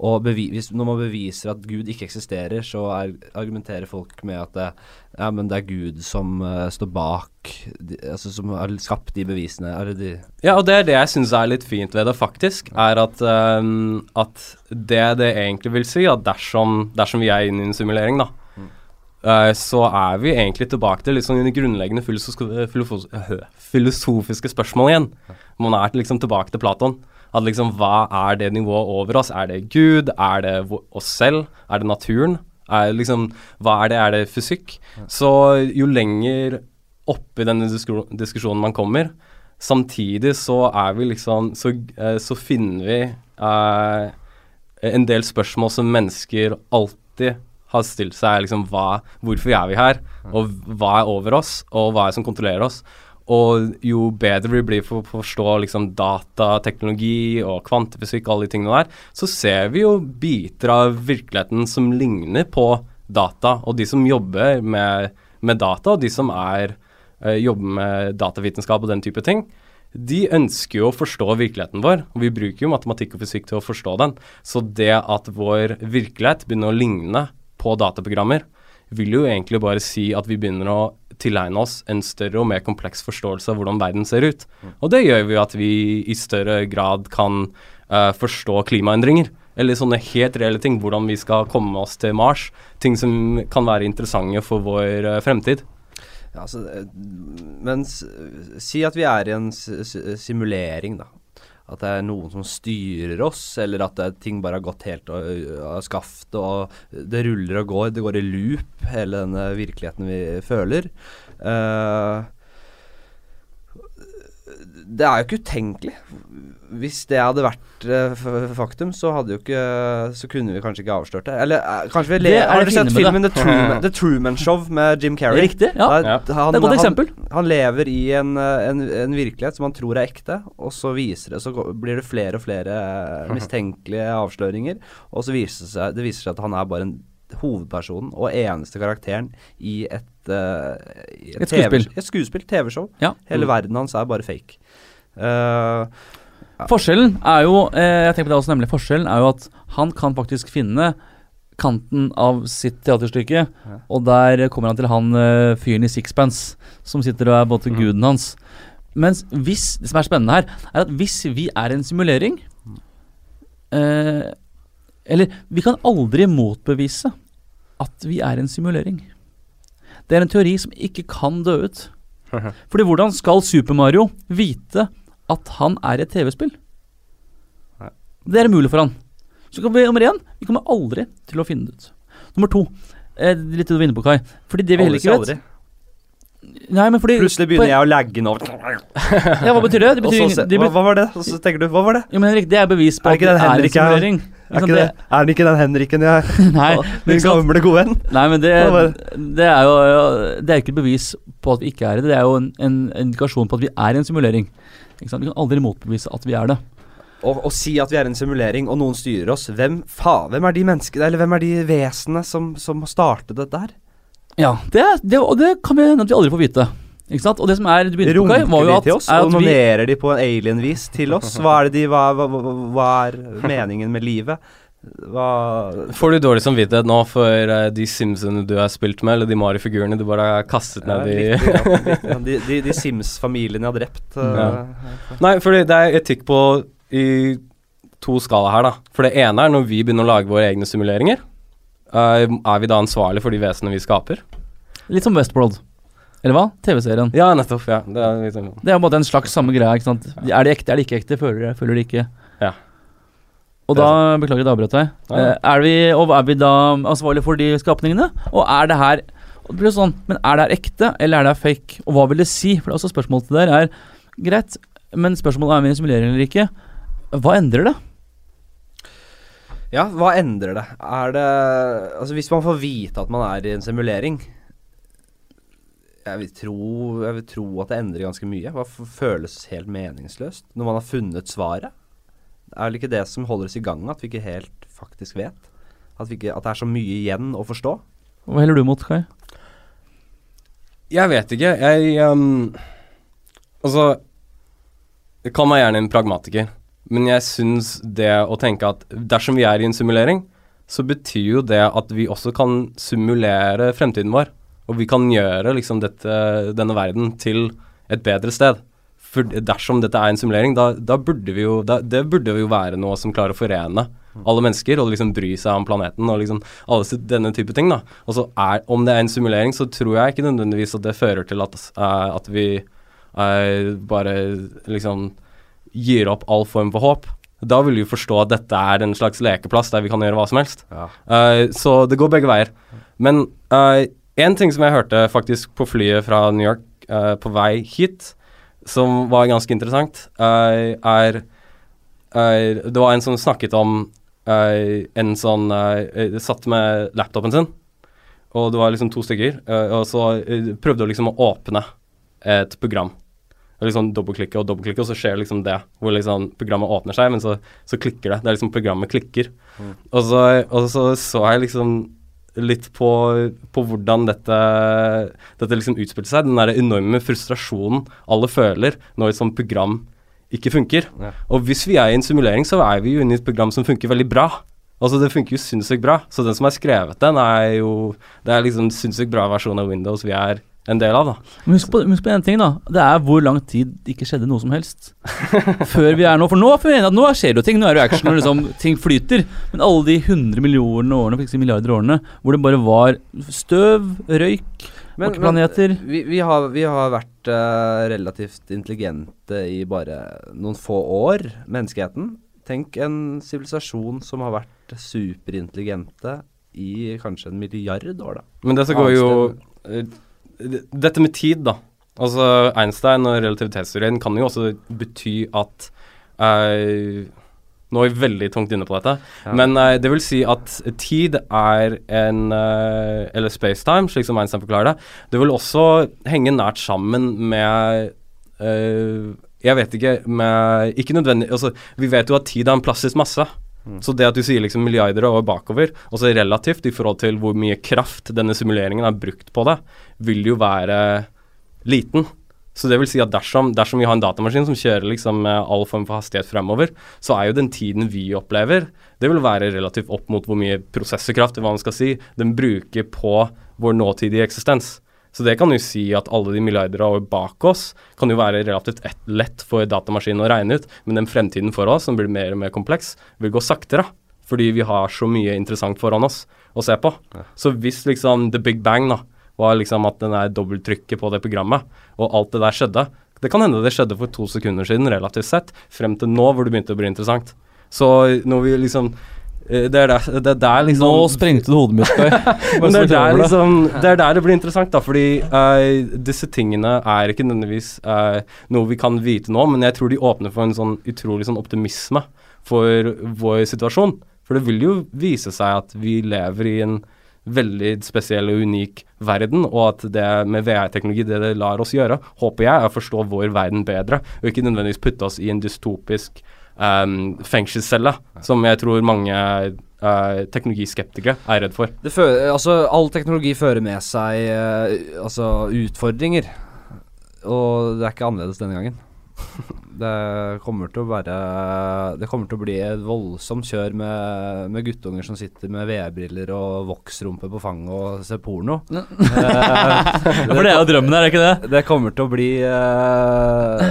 Og hvis, når man beviser at Gud ikke eksisterer, så er, argumenterer folk med at det, ja, men det er Gud som uh, står bak de, Altså som har skapt de bevisene. Er det de, Ja, og det er det jeg syns er litt fint ved det, faktisk. Er at, um, at det det egentlig vil si, at dersom, dersom vi er inne i en simulering, da, eh, så er vi egentlig tilbake til liksom sånn de grunnleggende filofos øh, filosofiske spørsmål igjen. Man er liksom tilbake til Platon. At liksom, hva er det nivået over oss? Er det Gud? Er det oss selv? Er det naturen? Er liksom, hva er det? Er det fysikk? Så jo lenger oppi denne diskusjonen man kommer, samtidig så er vi liksom Så, eh, så finner vi eh, en del spørsmål som mennesker alltid har stilt seg. Liksom, hva, hvorfor er vi her? Og hva er over oss? Og hva er det som kontrollerer oss? Og jo bedre vi blir for å forstå liksom, data, teknologi og kvantefysikk, alle de tingene der, så ser vi jo biter av virkeligheten som ligner på data. Og de som jobber med, med data, og de som er, eh, jobber med datavitenskap og den type ting, de ønsker jo å forstå virkeligheten vår, og vi bruker jo matematikk og fysikk til å forstå den. Så det at vår virkelighet begynner å ligne på dataprogrammer, vil jo egentlig bare si at vi begynner å tilegne oss en større og mer kompleks forståelse av hvordan verden ser ut. Og det gjør vi at vi i større grad kan uh, forstå klimaendringer. Eller sånne helt reelle ting. Hvordan vi skal komme oss til Mars. Ting som kan være interessante for vår uh, fremtid. Ja, altså, eh, men si at vi er i en simulering, da. At det er noen som styrer oss, eller at ting bare har gått helt av skaftet, og det ruller og går. Det går i loop, hele denne virkeligheten vi føler. Uh, Det er jo ikke utenkelig. Hvis det hadde vært uh, faktum, så ikke Så kunne vi kanskje ikke avslørt det. Eller uh, kanskje vi le Det Har dere sett filmen The Truman, The Truman Show med Jim Carrey? Riktig. Ja. Der- Ja. han, Det er et godt eksempel. han lever i en, eh, en, en virkelighet som han tror er ekte, og så viser det Så blir det flere og flere mistenkelige avsløringer, og så viser det seg, det viser seg at han er bare en hovedpersonen og eneste karakteren i et, uh, i Et skuespill. TV, et skuespill, TV-show. Ja. Hele verden hans er bare fake. Eh, Forskjellen er jo eh, Jeg tenker på det også nemlig Forskjellen er jo at han kan faktisk finne kanten av sitt teaterstykke, Ja. og der kommer han til han eh, fyren i Sixpence som sitter og er både mm. Guden hans. Mens hvis Det som er spennende her, er at hvis vi er en simulering eh, Eller vi kan aldri motbevise at vi er en simulering. Det er en teori som ikke kan dø ut. Fordi hvordan skal Super Mario vite at han er i et TV-spill? Det er umulig for han. Så kan vi, nummer én, vi kommer aldri til å finne det ut. Nummer to, eh, litt det du var inne på, Kai. Fordi det vi heller ikke vet aldri. Nei, men fordi Plutselig begynner jeg å lagge nå. Ja, hva betyr det? Det betyr, se- det hva, hva var det? Og så tenker du, hva var det? jo, men Henrik, det er bevis på Er at det er en Henrik simulering. Er, det, er den ikke den Henriken jeg Nei, Min gamle gode venn? Nei, men det, det er jo Det er ikke et bevis på at vi ikke er det. Det er jo en, en indikasjon på at vi er en simulering. Vi kan aldri motbevise at vi er det. Og, og, si at vi er en simulering, og noen styrer oss, hvem fa, Hvem er de menneskene, eller hvem er de vesenene som, som startet dette her? Ja, det, det, og det kan vi hende at vi aldri får vite. Ikke sant? Og det som er du begynte på, Kai, var Runker jo de at, til oss? er at vi, de på en alien-vis til oss? Hva er, det de, hva, hva, hva er meningen med livet? Hva Får du dårlig samvittighet nå for uh, de Simsene du har spilt med, eller de Mario-figurene du bare har kastet ja, ned i grann. De, de, de Sims-familiene jeg har drept. Ja. uh, Nei, fordi det er etikk på i to skala her, da. For det ene er når vi begynner å lage våre egne simuleringer. Uh, er vi da ansvarlig for de vesenene vi skaper? Litt som Westworld. Eller hva? TV-serien. Ja, nettopp. ja. Det er liksom Det er en slags samme greia. ikke sant? Er de ekte, er de ikke ekte? Føler de, føler de ikke? Og da, beklager jeg avbrøt deg, Eh, er vi, og er vi da ansvarlige for de skapningene? Og er det her og det blir sånn, Men er det her ekte, eller er det her fake? Og hva vil det si? For det er også spørsmålet til der er Greit, men spørsmålet er om vi simulerer eller ikke. Hva endrer det? Ja, hva endrer det? Er det Altså, hvis man får vite at man er i en simulering jeg vil, tro, jeg vil tro at det endrer ganske mye. Hva føles helt meningsløst når man har funnet svaret? Er vel ikke det som holder oss i gang, at vi ikke helt faktisk vet? At, vi ikke, at det er så mye igjen å forstå? Hva heller du mot, Kai? Jeg vet ikke. Jeg um, Altså Jeg kaller meg gjerne en pragmatiker, men jeg syns det å tenke at dersom vi er i en simulering, så betyr jo det at vi også kan simulere fremtiden vår. Og vi kan gjøre liksom dette, denne verden til et bedre sted. For dersom dette er en simulering, da, da burde vi jo da, Det burde jo være noe som klarer å forene alle mennesker og liksom bry seg om planeten og liksom alle denne type ting. da. Og så er, Om det er en simulering, så tror jeg ikke nødvendigvis at det fører til at, uh, at vi uh, bare liksom gir opp all form for håp. Da vil vi forstå at dette er en slags lekeplass der vi kan gjøre hva som helst. Ja. Uh, så det går begge veier. Men én ting som jeg hørte faktisk på flyet fra New York på vei hit, som var ganske interessant, uh, er er Det var en som snakket om uh, en sånn uh, Satt med laptopen sin, og det var liksom to stykker, eh, og så eh, prøvde å liksom å åpne et program. Og liksom dobbeltklikke og dobbeltklikke, og så skjer liksom det. Hvor liksom programmet åpner seg, men så, så klikker det. Det er liksom programmet klikker. Mm. Og, så, og så så jeg liksom litt på, på hvordan dette, dette liksom utspilte seg. Den der enorme frustrasjonen alle føler når et sånt program ikke funker. Ja. Og hvis vi er i en simulering, så er vi jo inne i et program som funker veldig bra. Altså Det funker jo sinnssykt bra. Så den som har skrevet den, er jo Det er liksom sinnssykt bra versjon av Windows vi er en del av, da. Men husk på, husk på en ting, da. Det er hvor lang tid det ikke skjedde noe som helst. Før vi er nå. For nå, for at nå skjer det jo ting. Nå er det action, og liksom, ting flyter. Men alle de 100 millionene årene, for ikke si milliarder årene, hvor det bare var støv, røyk, men, planeter vi, vi, har, vi har vært uh, relativt intelligente i bare noen få år, menneskeheten. Tenk en sivilisasjon som har vært superintelligente i kanskje en milliard år, da. Men dette går jo Dette med tid, da. Altså, Einstein og relativitetsteorien kan jo også bety at uh, Nå er vi veldig tungt inne på dette, Ja. men uh, det vil si at tid er en uh, Eller spacetime, slik som Einstein forklarer det. Det vil også henge nært sammen med Jeg vet ikke med Ikke nødvendig Altså, vi vet jo at tid er en plastisk masse. Så det at du sier liksom milliarder av år bakover, også relativt i forhold til hvor mye kraft denne simuleringen har brukt på det, vil jo være liten. Så det vil si at dersom, dersom vi har en datamaskin som kjører liksom med all form for hastighet fremover, så er jo den tiden vi opplever, det vil være relativt opp mot hvor mye prosessorkraft, hva man skal si, den bruker på vår nåtidige eksistens. Så det kan jo si at alle de milliarder av år bak oss kan jo være relativt lett for datamaskinen å regne ut, men den fremtiden for oss, som blir mer og mer kompleks, vil gå saktere. Fordi vi har så mye interessant foran oss å se på. Så hvis liksom the big bang da, var liksom at den er dobbelttrykket på det programmet, og alt det der skjedde Det kan hende det skjedde for to sekunder siden, relativt sett, frem til nå hvor det begynte å bli interessant. Så når vi liksom Det er der, det er der liksom Nå sprengte du hodet mitt, Kai. Men det, er der, liksom, det er der det blir interessant, da, fordi uh, disse tingene er ikke nødvendigvis uh, noe vi kan vite nå, men jeg tror de åpner for en sånn utrolig sånn optimisme for vår situasjon. For det vil jo vise seg at vi lever i en veldig spesiell og unik verden, og at det med VR-teknologi, det det lar oss gjøre, håper jeg, er å forstå vår verden bedre, og ikke nødvendigvis putte oss i en dystopisk um, fengselscelle, som jeg tror mange uh, teknologiskeptikere er redd for. Fører, altså, all teknologi fører med seg uh, altså, utfordringer. Og det er ikke annerledes denne gangen. Det kommer til å være Det kommer til å bli et voldsomt kjør med, med guttunger som sitter med VR-briller og voksrumpe på fanget og ser porno. det, For det er jo drømmen her, er ikke det? det kommer til å bli uh,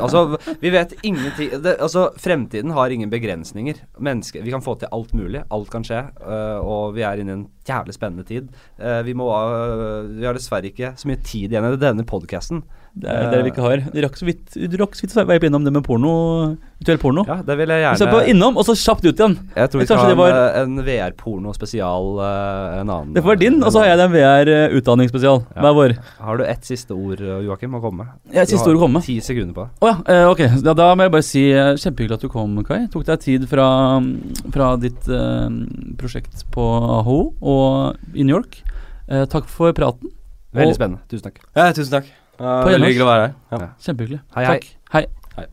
Altså, vi vet ingenting det, Altså, fremtiden har ingen begrensninger. Menneske, vi kan få til alt mulig. Alt kan skje. Uh, og vi er inne i en jævlig spennende tid. Uh, vi må eh, Vi har dessverre ikke så mye tid igjen i denne podkasten. Det er det vi ikke har. Du rakk så vidt Du rakk så vidt å veie innom det med porno, virtuell porno. Ja, det vil jeg Vi ser på innom, og så kjapt ut igjen. Jeg tror vi skal ha en, var- en, en VR-porno-spesial eh, en annen Det får være din, og så har jeg den VR-utdanningsspesial. Ja. Hver vår. Har du ett siste ord, eh, Joakim, å komme med? Ja, siste ord å komme med. Ti sekunder på det. Å ja, eh, ok. Da, da må jeg bare si eh, kjempehyggelig at du kom, Kai. Tok deg tid fra, fra ditt eh, prosjekt på AHO og i New York. Eh, takk for praten. Veldig Og- spennende. Tusen takk. Ja, tusen takk. Uh, veldig hyggelig å være her. Ja. Ja. Kjempehyggelig. Hei, Takk. hei. hei.